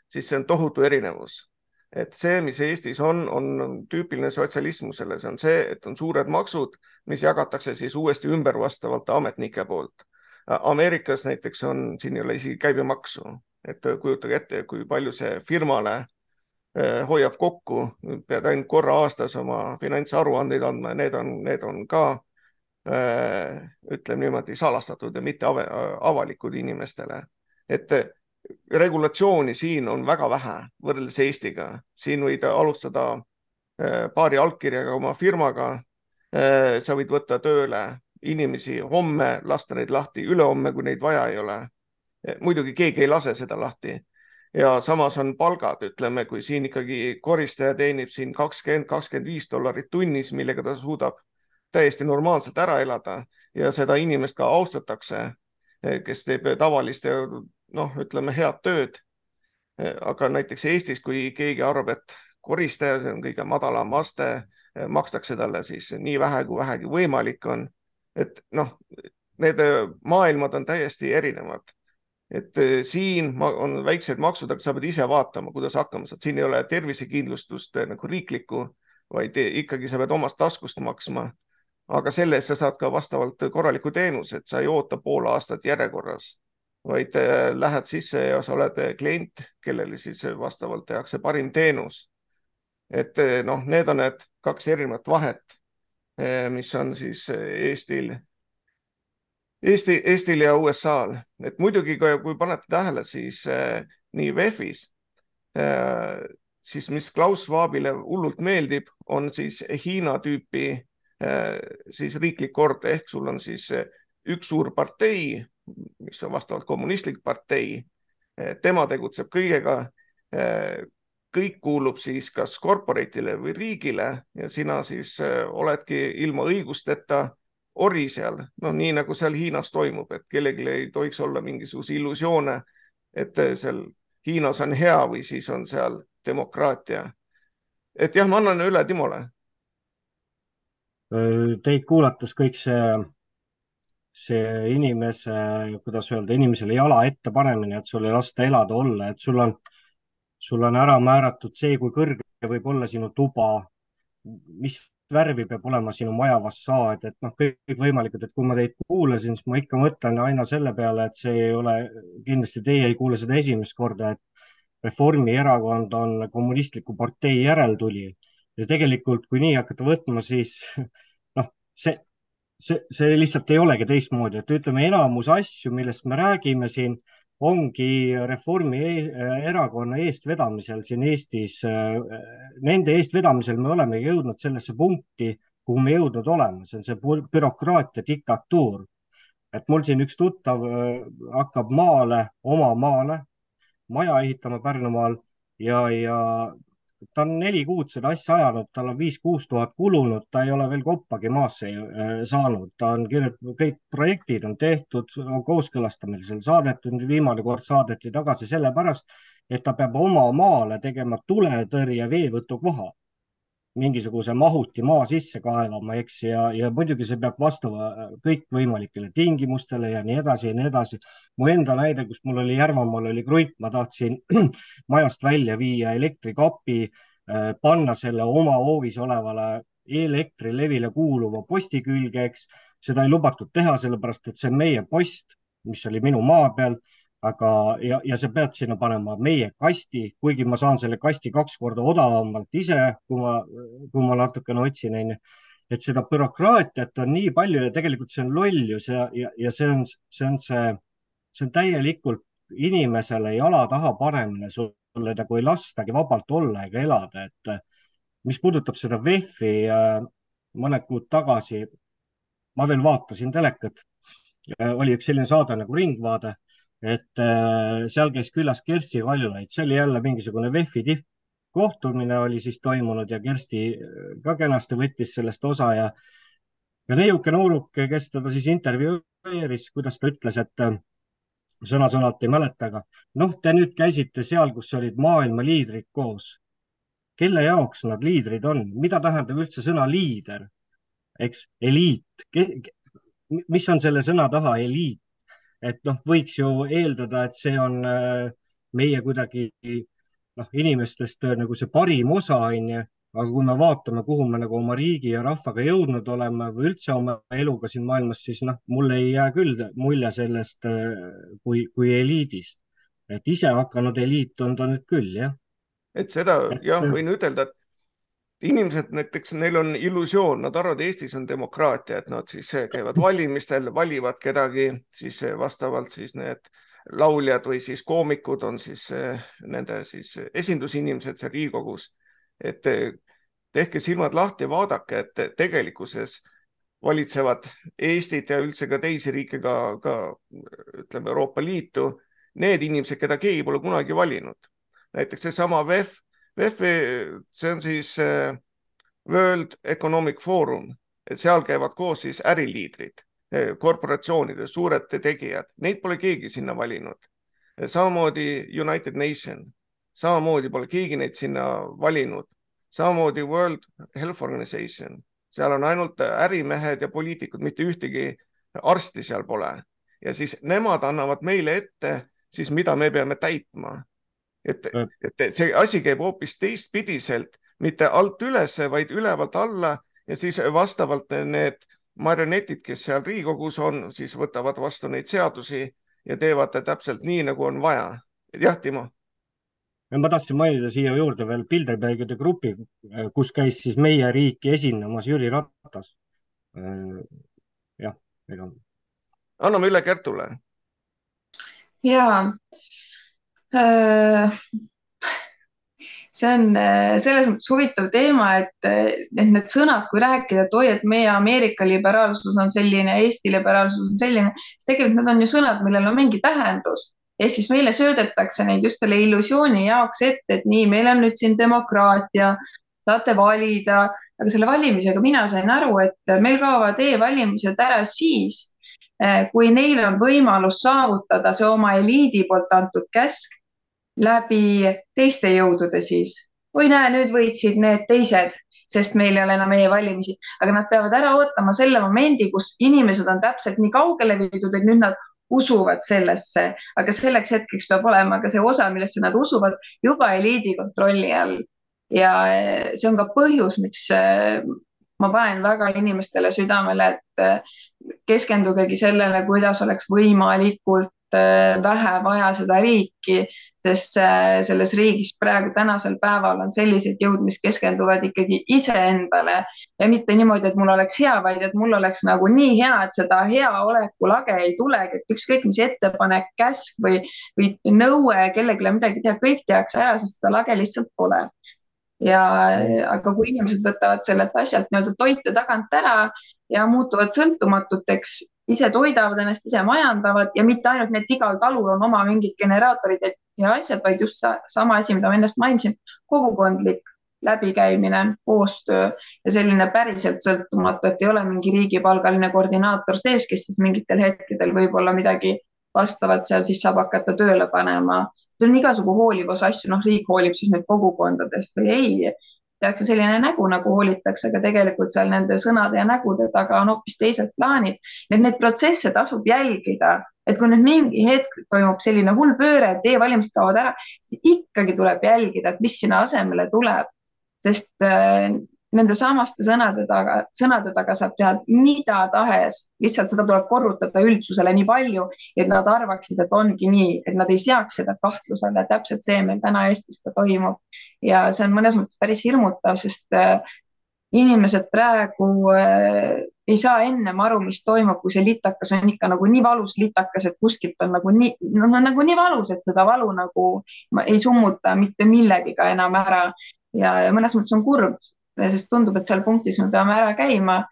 siis see on tohutu erinevus. et see, mis Eestis on, on tüüpiline sotsialismusele, see on see, et on suured maksud, mis jagatakse siis uuesti ümber vastavalt ametnike poolt. Ameerikas näiteks on, siin ei ole isegi käibemaksu, et kujutage ette, kui palju see firmale eh, hoiab kokku, pead ainult korra aastas oma finantsaruandeid andma ja need on, need on ka eh, ütleme niimoodi salastatud ja mitte avalikud inimestele et eh, regulatsiooni siin on väga vähe võrreldes Eestiga, siin võid alustada eh, paari allkirjaga oma firmaga. Eh, sa võid võtta tööle inimesi homme, lasta neid lahti ülehomme, kui neid vaja ei ole. muidugi keegi ei lase seda lahti ja samas on palgad, ütleme, kui siin ikkagi koristaja teenib siin kakskümmend, kakskümmend viis dollarit tunnis, millega ta suudab täiesti normaalselt ära elada ja seda inimest ka austatakse kes teeb tavalist ja noh, ütleme head tööd. aga näiteks Eestis, kui keegi arvab, et koristaja, see on kõige madalam aste, makstakse talle siis nii vähe, kui vähegi võimalik on. et noh, need maailmad on täiesti erinevad. et eh, siin on väiksed maksud, aga sa pead ise vaatama, kuidas hakkama saad, siin ei ole tervisekindlustust eh, nagu riiklikku, vaid ikkagi sa pead omast taskust maksma aga selle eest sa saad ka vastavalt korraliku teenuse, et sa ei oota pool aastat järjekorras, vaid äh, lähed sisse ja sa oled klient, kellele siis vastavalt tehakse parim teenus. et äh, noh, need on need kaks erinevat vahet, äh, mis on siis Eestil, Eesti, Eestil ja USA-l, et muidugi, kui panete tähele, siis nii VEF-is siis mis Klaus Schwabile hullult meeldib, on siis Hiina tüüpi Äh, siis riiklik kord ehk sul on siis äh, üks suur partei, mis on vastavalt kommunistlik partei. Äh, tema tegutseb kõigega. kõik kuulub siis kas korporatile või riigile ja sina siis oledki ilma õigusteta ori seal, noh, nii nagu seal Hiinas toimub, et kellelgi ei tohiks olla mingisuguseid illusioone, et seal Hiinas on hea või siis on seal demokraatia. et jah, ma annan üle Timole Teid kuulates kõik see see inimese, kuidas öelda, inimesele jala ette panemine, et sul ei lasta elada olla, et sul on, sul on ära määratud see, kui kõrge võib olla sinu tuba, mis värvi peab olema sinu maja fassaad, et noh, kõikvõimalikud, et kui ma teid kuulasin, siis ma ikka mõtlen aina selle peale, et see ei ole, kindlasti teie ei kuule seda esimest korda, et Reformierakond on kommunistliku partei järeltulija ja tegelikult, kui nii hakata võtma, siis noh, see, see, see lihtsalt ei olegi teistmoodi, et ütleme, enamus asju, millest me räägime siin ongi Reformierakonna eestvedamisel siin Eestis, nende eestvedamisel me olemegi jõudnud sellesse punkti, kuhu me jõudnud oleme, see on see bürokraatia diktatuur. et mul siin üks tuttav äh, hakkab maale, oma maale, maja ehitama Pärnumaal ja, ja ta on neli kuud seda asja ajanud, tal on viis-kuus tuhat kulunud, ta ei ole veel koppagi maasse äh, saanud, ta on kirjutanud, kõik projektid on tehtud, kooskõlastamisel saadetud, viimane kord saadeti tagasi sellepärast, et ta peab oma maale tegema tuletõrje veevõtukoha mingisuguse mahuti maa sisse kaevama, eks, ja, ja muidugi see peab vastama kõikvõimalikele tingimustele ja nii edasi ja nii edasi. mu enda näide, kus mul oli Järvamaal oli krunt, ma tahtsin majast välja viia elektrikapi, äh, panna selle oma hoovis olevale Elektrilevile kuuluva posti külge, eks. seda ei lubatud teha, sellepärast et see on meie post, mis oli minu maa peal aga, ja, ja sa pead sinna panema meie kasti, kuigi ma saan selle kasti kaks korda odavamalt ise, kui ma, kui ma natukene otsin, onju. et seda bürokraatiat on nii palju ja tegelikult see on lollus ja, ja, ja see on, see on see, see on täielikult inimesele jala taha panemine, sulle nagu ei lastagi vabalt olla ega elada, et mis puudutab seda VEF-i äh, mõned kuud tagasi, ma veel vaatasin telekat, oli üks selline saade nagu Ringvaade et äh, seal käis külas Kersti Kaljulaid, see oli jälle mingisugune VEF-i tippkohtumine oli siis toimunud ja Kersti äh, ka kenasti võttis sellest osa ja, ja neiuke nooruke, kes teda siis intervjueeris, kuidas ta ütles, et äh, sõna-sõnalt ei mäleta, aga noh, te nüüd käisite seal, kus olid maailma liidrid koos. kelle jaoks nad liidrid on, mida tähendab üldse sõna liider? eks, eliit, mis on selle sõna taha eliit? Et noh, võiks ju eeldada, et see on äh, meie kuidagi noh, inimestest äh, nagu see parim osa, onju. aga kui me vaatame, kuhu me nagu oma riigi ja rahvaga jõudnud oleme või üldse oma eluga siin maailmas, siis noh, mulle ei jää küll mulje sellest äh, kui, kui eliidist. et ise hakanud eliit on ta nüüd küll, jah. et seda jah, võin ütelda, et inimesed näiteks, neil on illusioon, nad arvavad, Eestis on demokraatia, et nad siis käivad valimistel, valivad kedagi, siis vastavalt siis need lauljad või siis koomikud on siis nende siis esindusinimesed seal Riigikogus. et tehke silmad lahti vaadake, et tegelikkuses valitsevad Eestit ja üldse ka teisi riike, ka, ka ütleme Euroopa Liitu, need inimesed, keda keegi pole kunagi valinud. näiteks seesama VEF WEF-i, see on siis äh, World Economic Forum, et seal käivad koos siis äriliidrid, äh, korporatsioonide suured tegijad, neid pole keegi sinna valinud. samamoodi United Nation, samamoodi pole keegi neid sinna valinud, samamoodi World Health Organization, seal on ainult ärimehed ja poliitikud, mitte ühtegi arsti seal pole. ja siis nemad annavad meile ette siis, mida me peame täitma et, et see asi käib hoopis teistpidiselt, mitte alt üles, vaid ülevalt alla ja siis vastavalt need marionetid, kes seal Riigikogus on, siis võtavad vastu neid seadusi ja teevad täpselt nii, nagu on vaja. jah, Timo? ma tahtsin mainida siia juurde veel Bilderbergide grupi, kus käis siis meie riiki esinemas Jüri Ratas. jah, ega. anname üle Kertule. ja Äh, see on äh, selles mõttes huvitav teema, et, et need sõnad, kui rääkida, et oi, et meie Ameerika liberaalsus on selline, Eesti liberaalsus on selline, siis tegelikult need on ju sõnad, millel on mingi tähendus. ehk siis meile söödetakse neid just selle illusiooni jaoks ette, et nii, meil on nüüd siin demokraatia, saate valida, aga selle valimisega mina sain aru, et meil kaovad e-valimised ära siis, äh, kui neil on võimalus saavutada see oma eliidi poolt antud käsk läbi teiste jõudude siis. oi näe, nüüd võitsid need teised, sest meil ei ole enam e-valimisi, aga nad peavad ära ootama selle momendi, kus inimesed on täpselt nii kaugele viidud, et nüüd nad usuvad sellesse, aga selleks hetkeks peab olema ka see osa, millesse nad usuvad, juba eliidi kontrolli all. ja see on ka põhjus, miks ma panen väga inimestele südamele, et keskendugegi sellele, kuidas oleks võimalikult vähe vaja seda riiki, sest selles riigis praegu tänasel päeval on sellised jõud, mis keskenduvad ikkagi iseendale. Ja mitte niimoodi, et mul oleks hea, vaid et mul oleks nagu nii hea, et seda heaoleku lage ei tulegi, et ükskõik mis ettepanek, käsk või, või nõue kellelegi midagi teha, kõik tehakse ära, sest seda lage lihtsalt pole. Ja aga kui inimesed võtavad sellelt asjalt nii-öelda toite tagant ära ja muutuvad sõltumatuteks, ise toidavad ennast, ise majandavad ja mitte ainult need, igal talul on oma mingid generaatorid ja asjad, vaid just sama asi, mida ma ennast mainisin, kogukondlik läbikäimine, koostöö ja selline päriselt sõltumatu, et ei ole mingi riigipalgaline koordinaator sees, kes siis mingitel hetkedel võib-olla midagi vastavalt seal siis saab hakata tööle panema. see on igasugu hoolivus asju, noh, riik hoolib siis nüüd kogukondadest või ei tehakse selline nägu, nagu hoolitakse, aga tegelikult seal nende sõnade ja nägude taga on hoopis teised plaanid. et neid protsesse tasub jälgida, et kui nüüd mingi hetk toimub selline hull pööre, et e-valimised kaovad ära, siis ikkagi tuleb jälgida, et mis sinna asemele tuleb. sest äh, nende samaste sõnade taga, sõnade taga saab teha mida tahes, lihtsalt seda tuleb korrutada üldsusele nii palju, et nad arvaksid, et ongi nii, et nad ei seaks seda kahtluse alla, täpselt see meil täna Eestis ka toimub. ja see on mõnes mõttes päris hirmutav, sest äh, inimesed praegu äh, ei saa ennem aru, mis toimub, kui see litakas on ikka nagu nii valus litakas, et kuskilt on nagu nii, no nagu nii valus, et seda valu nagu ei summuta mitte millegiga enam ära. Ja, ja mõnes mõttes on kurb, sest tundub, et seal punktis me peame ära käima.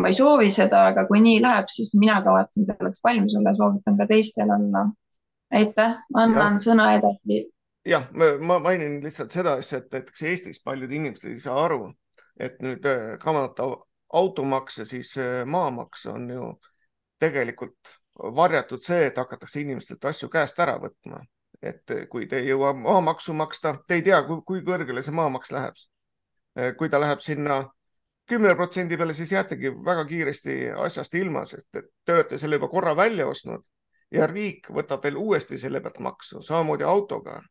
ma ei soovi seda, aga kui nii läheb, siis mina kavatsen selleks valmis olla ja soovitan ka teistel olla. aitäh, annan ja. sõna edasi. jah, ma mainin lihtsalt seda asja, et näiteks Eestis paljud inimesed ei saa aru, et nüüd äh, kavandada automakse, siis äh, maamaks on ju tegelikult varjatud see, et hakatakse inimestelt asju käest ära võtma. et kui te ei jõua maamaksu maksta, te ei tea, kui kõrgele see maamaks läheb kui ta läheb sinna kümne protsendi peale, siis jäätegi väga kiiresti asjast ilma, sest et te olete selle juba korra välja ostnud ja riik võtab veel uuesti selle pealt maksu, samamoodi autoga.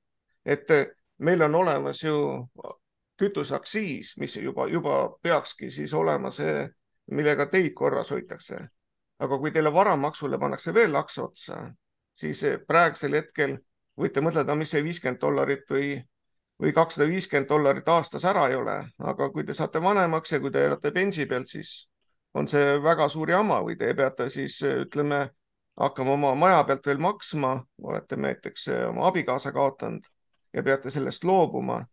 et eh, meil on olemas ju kütuseaktsiis, mis juba, juba peakski siis olema see, millega teid korras hoitakse. aga kui teile varamaksule pannakse veel laks otsa, siis eh, praegusel hetkel võite mõtelda, mis see viiskümmend dollarit või või kakssada viiskümmend dollarit aastas ära ei ole, aga kui te saate vanemaks ja kui te elate pensi pealt, siis on see väga suur jama või te peate siis ütleme, hakkama oma maja pealt veel maksma, olete näiteks oma abikaasa kaotanud ja peate sellest loobuma.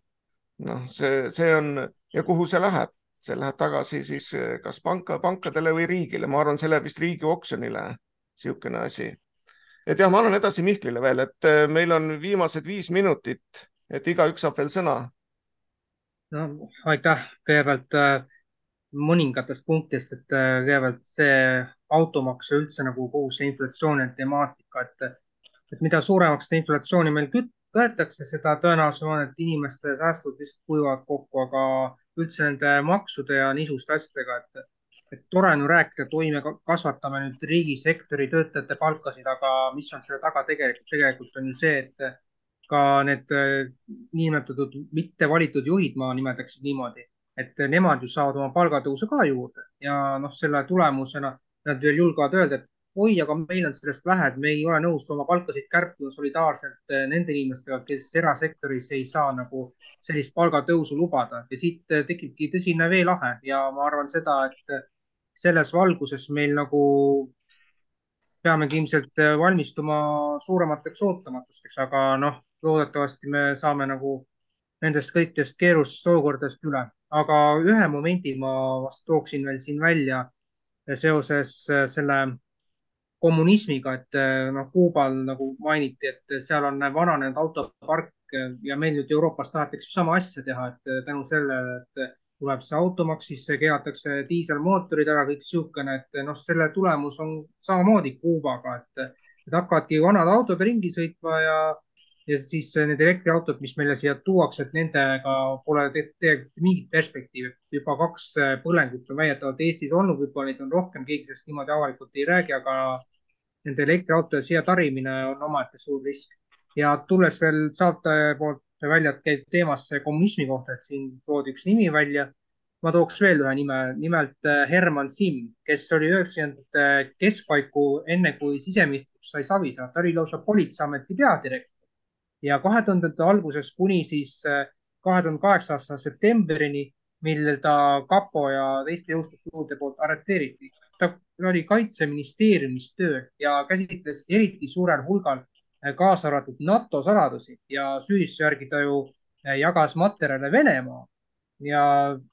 noh, see, see on ja kuhu see läheb, see läheb tagasi siis kas panka, pankadele või riigile, ma arvan, see läheb vist riigi oksjonile, niisugune asi. et jah, ma annan edasi Mihklile veel, et meil on viimased viis minutit et igaüks saab veel sõna. no aitäh, kõigepealt äh, mõningatest punktidest, et äh, kõigepealt see automaks ja üldse nagu kogu see inflatsiooni temaatika, et, et mida suuremaks seda inflatsiooni meil võetakse, seda tõenäolisem on, et inimeste säästud lihtsalt kuivavad kokku, aga üldse nende maksude ja niisuguste asjadega, et, et tore on ju rääkida, et oi, me kasvatame nüüd riigisektori töötajate palkasid, aga mis on selle taga tegelikult, tegelikult on ju see, et ka need äh, niinimetatud mitte valitud juhid, ma nimetaks niimoodi, et nemad ju saavad oma palgatõusu ka juurde. Ja noh, selle tulemusena nad veel julgevad öelda, et oi, aga meil on sellest vähe, et me ei ole nõus oma palkasid kärpima solidaarselt äh, nende inimestega, kes erasektoris ei saa nagu sellist palgatõusu lubada. Ja siit äh, tekibki tõsine veelahe ja ma arvan seda, et selles valguses meil nagu peamegi ilmselt valmistuma suuremateks ootamatusteks, aga noh, loodetavasti me saame nagu nendest kõikidest keerulistest olukordadest üle, aga ühe momendi ma vast tooksin veel siin välja seoses äh, selle kommunismiga, et äh, noh, Kuubal nagu mainiti, et seal on vananenud autopark ja meil nüüd Euroopas tahetakse sama asja teha, et äh, tänu sellele, et tuleb see automaks, siis keelatakse diiselmootorid ära, kõik niisugune, et noh, selle tulemus on samamoodi Kuubaga, et, et hakkavadki vanad autod ringi sõitma ja ja siis need elektriautod, mis meile siia tuuakse, et nendega pole tegelikult mingit perspektiivi. juba kaks põlengut on väidetavalt Eestis olnud, võib-olla neid on rohkem, keegi sellest niimoodi avalikult ei räägi, aga nende elektriautode siia tarimine on omaette suur risk. ja tulles veel saate poolt välja käidud teemasse kommunismi kohta, et siin toodi üks nimi välja ma tooks veel ühe nime, nimelt äh, Herman Simm, kes oli üheksakümnendate keskpaiku, enne kui siseministriks sai Savisaar, ta oli lausa politseiameti peadirektor ja kahe tuhandete alguses kuni siis äh, kahe tuhande kaheksa aasta septembrini, mil ta kapo ja teiste jõustruktuuride poolt arreteeriti. ta oli kaitseministeeriumis tööl ja käsitles eriti suurel hulgal äh, kaasa arvatud NATO saladusi ja süüdistuse järgi ta ju jagas materjale Venemaa ja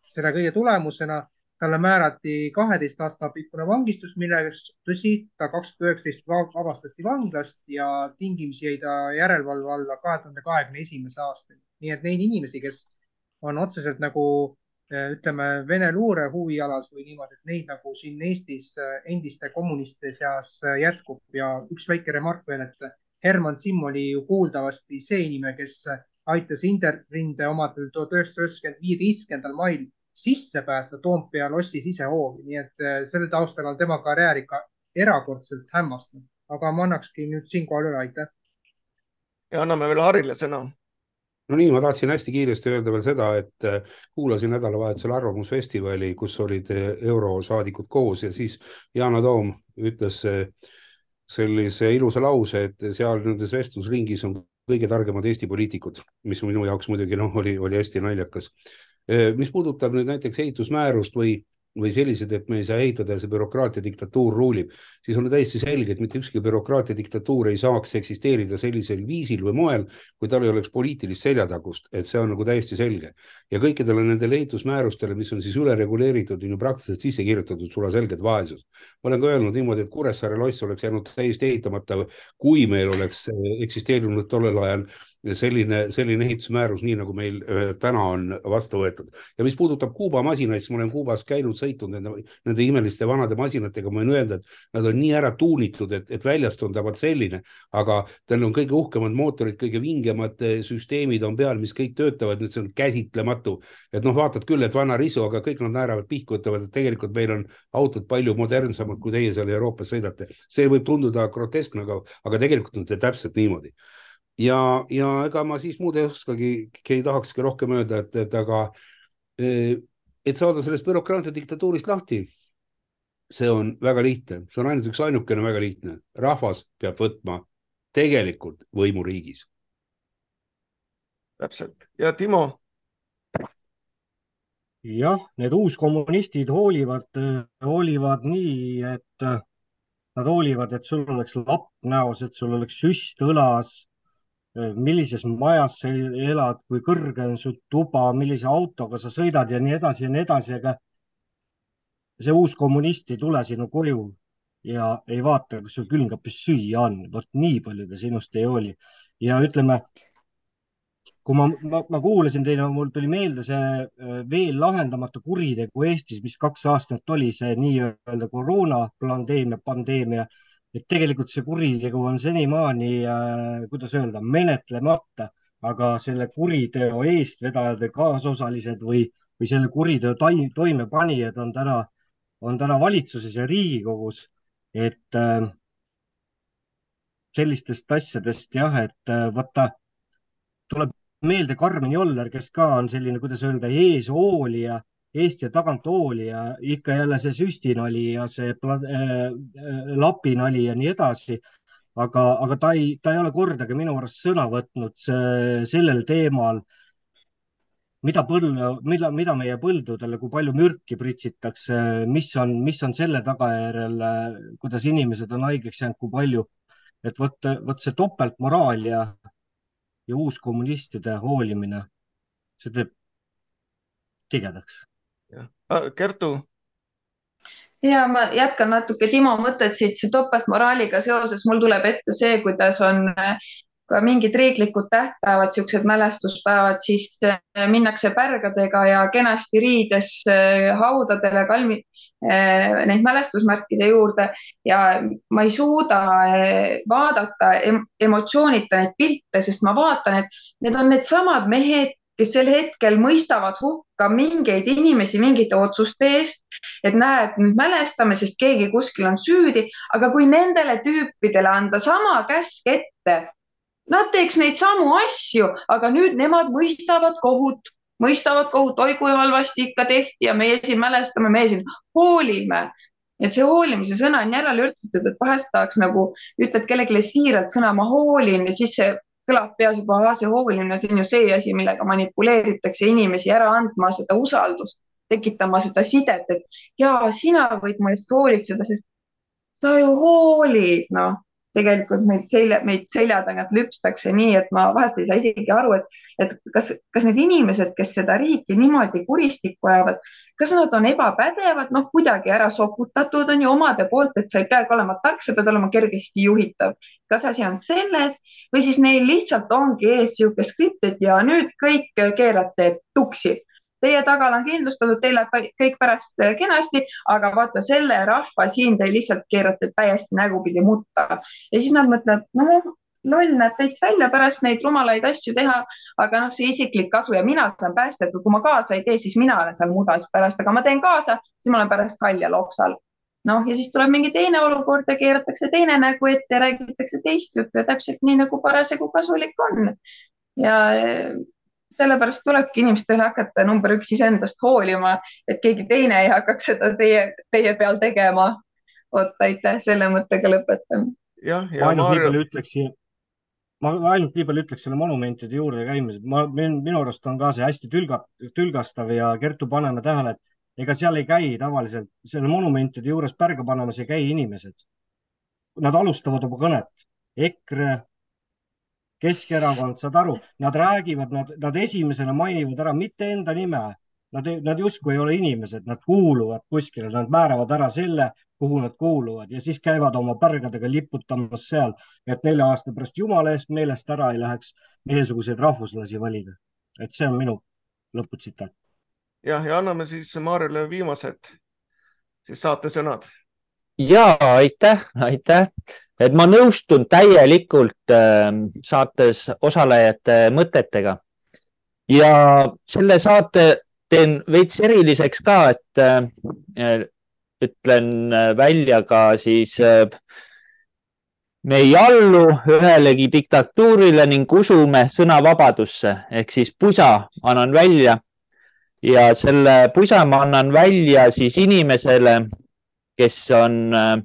selle kõige tulemusena talle määrati kaheteist aasta pikkune vangistus, millest tõsi, ta kaks tuhat üheksateist vabastati vanglast ja tingimisi jäi ta järelevalve alla kahe tuhande kahekümne esimese aastani. nii et neid inimesi, kes on otseselt nagu eh, ütleme, Vene luure huvialas või niimoodi, et neid nagu siin Eestis eh, endiste kommunistide seas eh, jätkub ja üks väike remark veel, et Herman Simm oli ju kuuldavasti see inimene, kes aitas Interrinde omadel tuhat üheksasada üheksakümmend viieteistkümnendal mail sisse pääseda Toompea lossi sisehoovi, nii et äh, selle taustal on tema karjäär ikka erakordselt hämmastav, aga ma annakski nüüd siinkohal üle, aitäh. ja anname veel Harile sõna. no nii, ma tahtsin hästi kiiresti öelda veel seda, et äh, kuulasin nädalavahetusel Arvamusfestivali, kus olid äh, eurosaadikud koos ja siis Yana Toom ütles sellise ilusa lause, et seal nendes vestlusringis on kõige targemad Eesti poliitikud, mis minu jaoks muidugi noh, oli, oli hästi naljakas. Mis puudutab nüüd näiteks ehitusmäärust või või sellised, et me ei saa ehitada ja see bürokraatia diktatuur ruulib, siis on täiesti selge, et mitte ükski bürokraatia diktatuur ei saaks eksisteerida sellisel viisil või moel, kui tal ei oleks poliitilist seljatagust, et see on nagu täiesti selge. ja kõikidele nendele ehitusmäärustele, mis on siis üle reguleeritud, on ju praktiliselt sisse kirjutatud sulaselgelt vaesus. ma olen ka öelnud niimoodi, et Kuressaare loss oleks jäänud täiesti ehitamata, kui meil oleks eksisteerinud tollel ajal selline, selline ehitusmäärus, nii nagu meil äh, täna on vastu võetud. ja mis puudutab Kuuba masinaid, siis ma olen Kuubas käinud, sõitnud nende, nende imeliste vanade masinatega, ma võin öelda, et nad on nii ära tuunitud, et, et väljast on ta vot selline, aga tal on kõige uhkemad mootorid, kõige vingemad äh, süsteemid on peal, mis kõik töötavad, nüüd see on käsitlematu. et noh, vaatad küll, et vana risu, aga kõik nad naeravad pihku, ütlevad, et tegelikult meil on autod palju modernsemad, kui teie seal Euroopas sõidate. see võib tunduda groteskne, aga, aga tegelikult on see täpselt niimoodi ja, ja ega ma siis muud ei oskagi, ei tahakski rohkem öelda, et, et aga eh, et saada sellest bürokraatia diktatuurist lahti, see on väga lihtne, see on ainult üks ainukene väga lihtne, rahvas peab võtma tegelikult võimu riigis. täpselt ja Timo. jah, need uuskommunistid hoolivad, hoolivad nii, et nad hoolivad, et sul oleks lapp näos, et sul oleks süst õlas millises majas sa elad, kui kõrge on su tuba, millise autoga sa sõidad ja nii edasi ja nii edasi, aga see uus kommunist ei tule sinu koju ja ei vaata, kas sul külmkapis süüa on. vot nii palju ta sinust ei hooli. ja ütleme, kui ma, ma, ma kuulasin teile, mul tuli meelde see äh, veel lahendamatu kuritegu Eestis, mis kaks aastat oli, see nii-öelda koroona pandeemia, pandeemia et tegelikult see kuritegu on senimaani äh,, kuidas öelda, menetlemata, aga selle kuriteo eestvedajad või kaasosalised või, või selle kuriteo toimepanijad on täna, on täna valitsuses ja Riigikogus. et äh, sellistest asjadest jah, et äh, vaata, tuleb meelde Karmen Joller, kes ka on selline, kuidas öelda, eeshoolija eest ja tagant hooli ja ikka jälle see süstinali ja see äh, äh, lapinali ja nii edasi. aga, aga ta ei, ta ei ole kordagi minu arust sõna võtnud see, sellel teemal, mida põld, mida, mida meie põldudele, kui palju mürki pritsitakse, mis on, mis on selle tagajärjel, kuidas inimesed on haigeks jäänud, kui palju, et vot, vot see topeltmoraal ja, ja uuskommunistide hoolimine, see teeb tigedaks Kertu. ja ma jätkan natuke Timo mõtet siit, see topeltmoraaliga seoses, mul tuleb ette see, kuidas on ka mingid riiklikud tähtpäevad, siuksed mälestuspäevad, siis äh, minnakse pärgadega ja kenasti riides äh, haudadele kalmi, äh, neid mälestusmärkide juurde ja ma ei suuda vaadata emotsioonita neid pilte, sest ma vaatan, et need on needsamad mehed, kes sel hetkel mõistavad hukka mingeid inimesi mingite otsuste eest, et näed, nüüd mälestame, sest keegi kuskil on süüdi, aga kui nendele tüüpidele anda sama käsk ette, Nad teeks neid samu asju, aga nüüd nemad mõistavad kohut, mõistavad kohut, oi kui halvasti ikka tehti ja meie siin mälestame, meie siin hoolime. et see hoolimise sõna on järele ürtatud, et vahest tahaks nagu ütled kellelegi siiralt sõna ma hoolin ja siis see kõlab peas juba, see hoolimine, see on ju see asi, millega manipuleeritakse inimesi ära andma seda usaldust, tekitama seda sidet, et ja sina võid mu eest hoolitseda, sest sa ju hoolid, noh tegelikult meid selja, meid selja tagant lüpstakse nii, et ma vahest ei saa isegi aru, et, et kas, kas need inimesed, kes seda riiki niimoodi kuristikku ajavad, kas nad on ebapädevad, noh, kuidagi ära sokutatud on ju omade poolt, et sa ei peagi olema tark, sa pead olema kergesti juhitav. kas asi on selles või siis neil lihtsalt ongi ees niisugune skript, et ja nüüd kõik keerate tuksi teie tagala on kindlustatud, teil läheb kõik pärast äh, kenasti, aga vaata selle rahva siin te lihtsalt keerate täiesti nägupidi mutta ja siis nad mõtlevad, noh, loll näeb täitsa välja pärast neid rumalaid asju teha, aga noh, see isiklik kasu ja mina saan päästetud, kui ma kaasa ei tee, siis mina olen seal mudas pärast, aga ma teen kaasa, siis ma olen pärast haljal oksal. noh, ja siis tuleb mingi teine olukord ja keeratakse teine nägu ette ja räägitakse teist juttu ja täpselt nii nagu parasjagu kasulik on. ja sellepärast tulebki inimestel hakata number üks iseendast hoolima, et keegi teine ei hakkaks seda teie, teie peal tegema. vot aitäh, selle mõttega lõpetan. jah, ja ainult Maarja... nii palju ütleksin, ma ainult nii palju ütleks selle monumentide juurde käimised, ma, minu arust on ka see hästi tülga, tülgastav ja Kertu, paneme tähele, et ega seal ei käi tavaliselt, selle monumentide juures pärga panemas ei käi inimesed. Nad alustavad oma kõnet EKRE, Keskerakond, saad aru, nad räägivad, nad, nad esimesena mainivad ära mitte enda nime, nad, nad justkui ei ole inimesed, nad kuuluvad kuskile, nad määravad ära selle, kuhu nad kuuluvad ja siis käivad oma pärgadega liputamas seal, et nelja aasta pärast jumala eest meelest ära ei läheks meiesuguseid rahvuslasi valida. et see on minu lõputsitaat. jah, ja anname siis Maarjale viimased siis saatesõnad ja aitäh, aitäh, et ma nõustun täielikult äh, saates osalejate mõtetega. Ja selle saate teen veits eriliseks ka, et äh, ütlen välja ka siis äh, me ei allu ühelegi diktatuurile ning usume sõnavabadusse. Ehk siis pusa annan välja. Ja selle pusa ma annan välja siis inimesele kes on äh,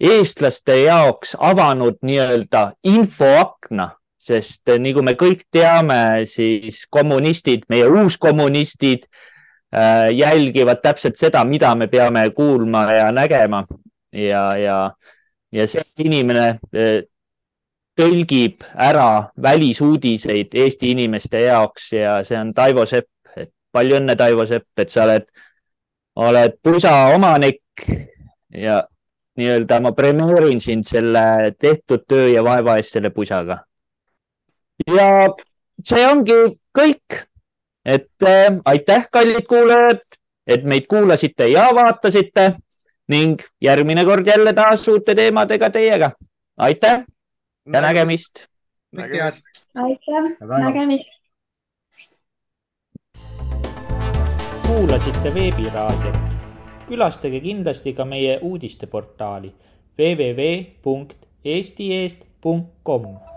eestlaste jaoks avanud nii-öelda infoakna, sest äh, nagu me kõik teame, siis kommunistid, meie uuskommunistid äh, jälgivad täpselt seda, mida me peame kuulma ja nägema. Ja, ja, ja see inimene tõlgib ära välisuudiseid Eesti inimeste jaoks ja see on Taivo Sepp, palju õnne, Taivo Sepp, et sa oled oled pusa omanik ja nii-öelda ma premeerin sind selle tehtud töö ja vaeva eest selle pusaga. ja see ongi kõik. et äh, aitäh, kallid kuulajad, et meid kuulasite ja vaatasite ning järgmine kord jälle taas uute teemadega teiega. aitäh ja nägemist. nägemist. aitäh, nägemist. Kuulasite veebiraadiot. külastage kindlasti ka meie uudisteportaali www.eestieest.com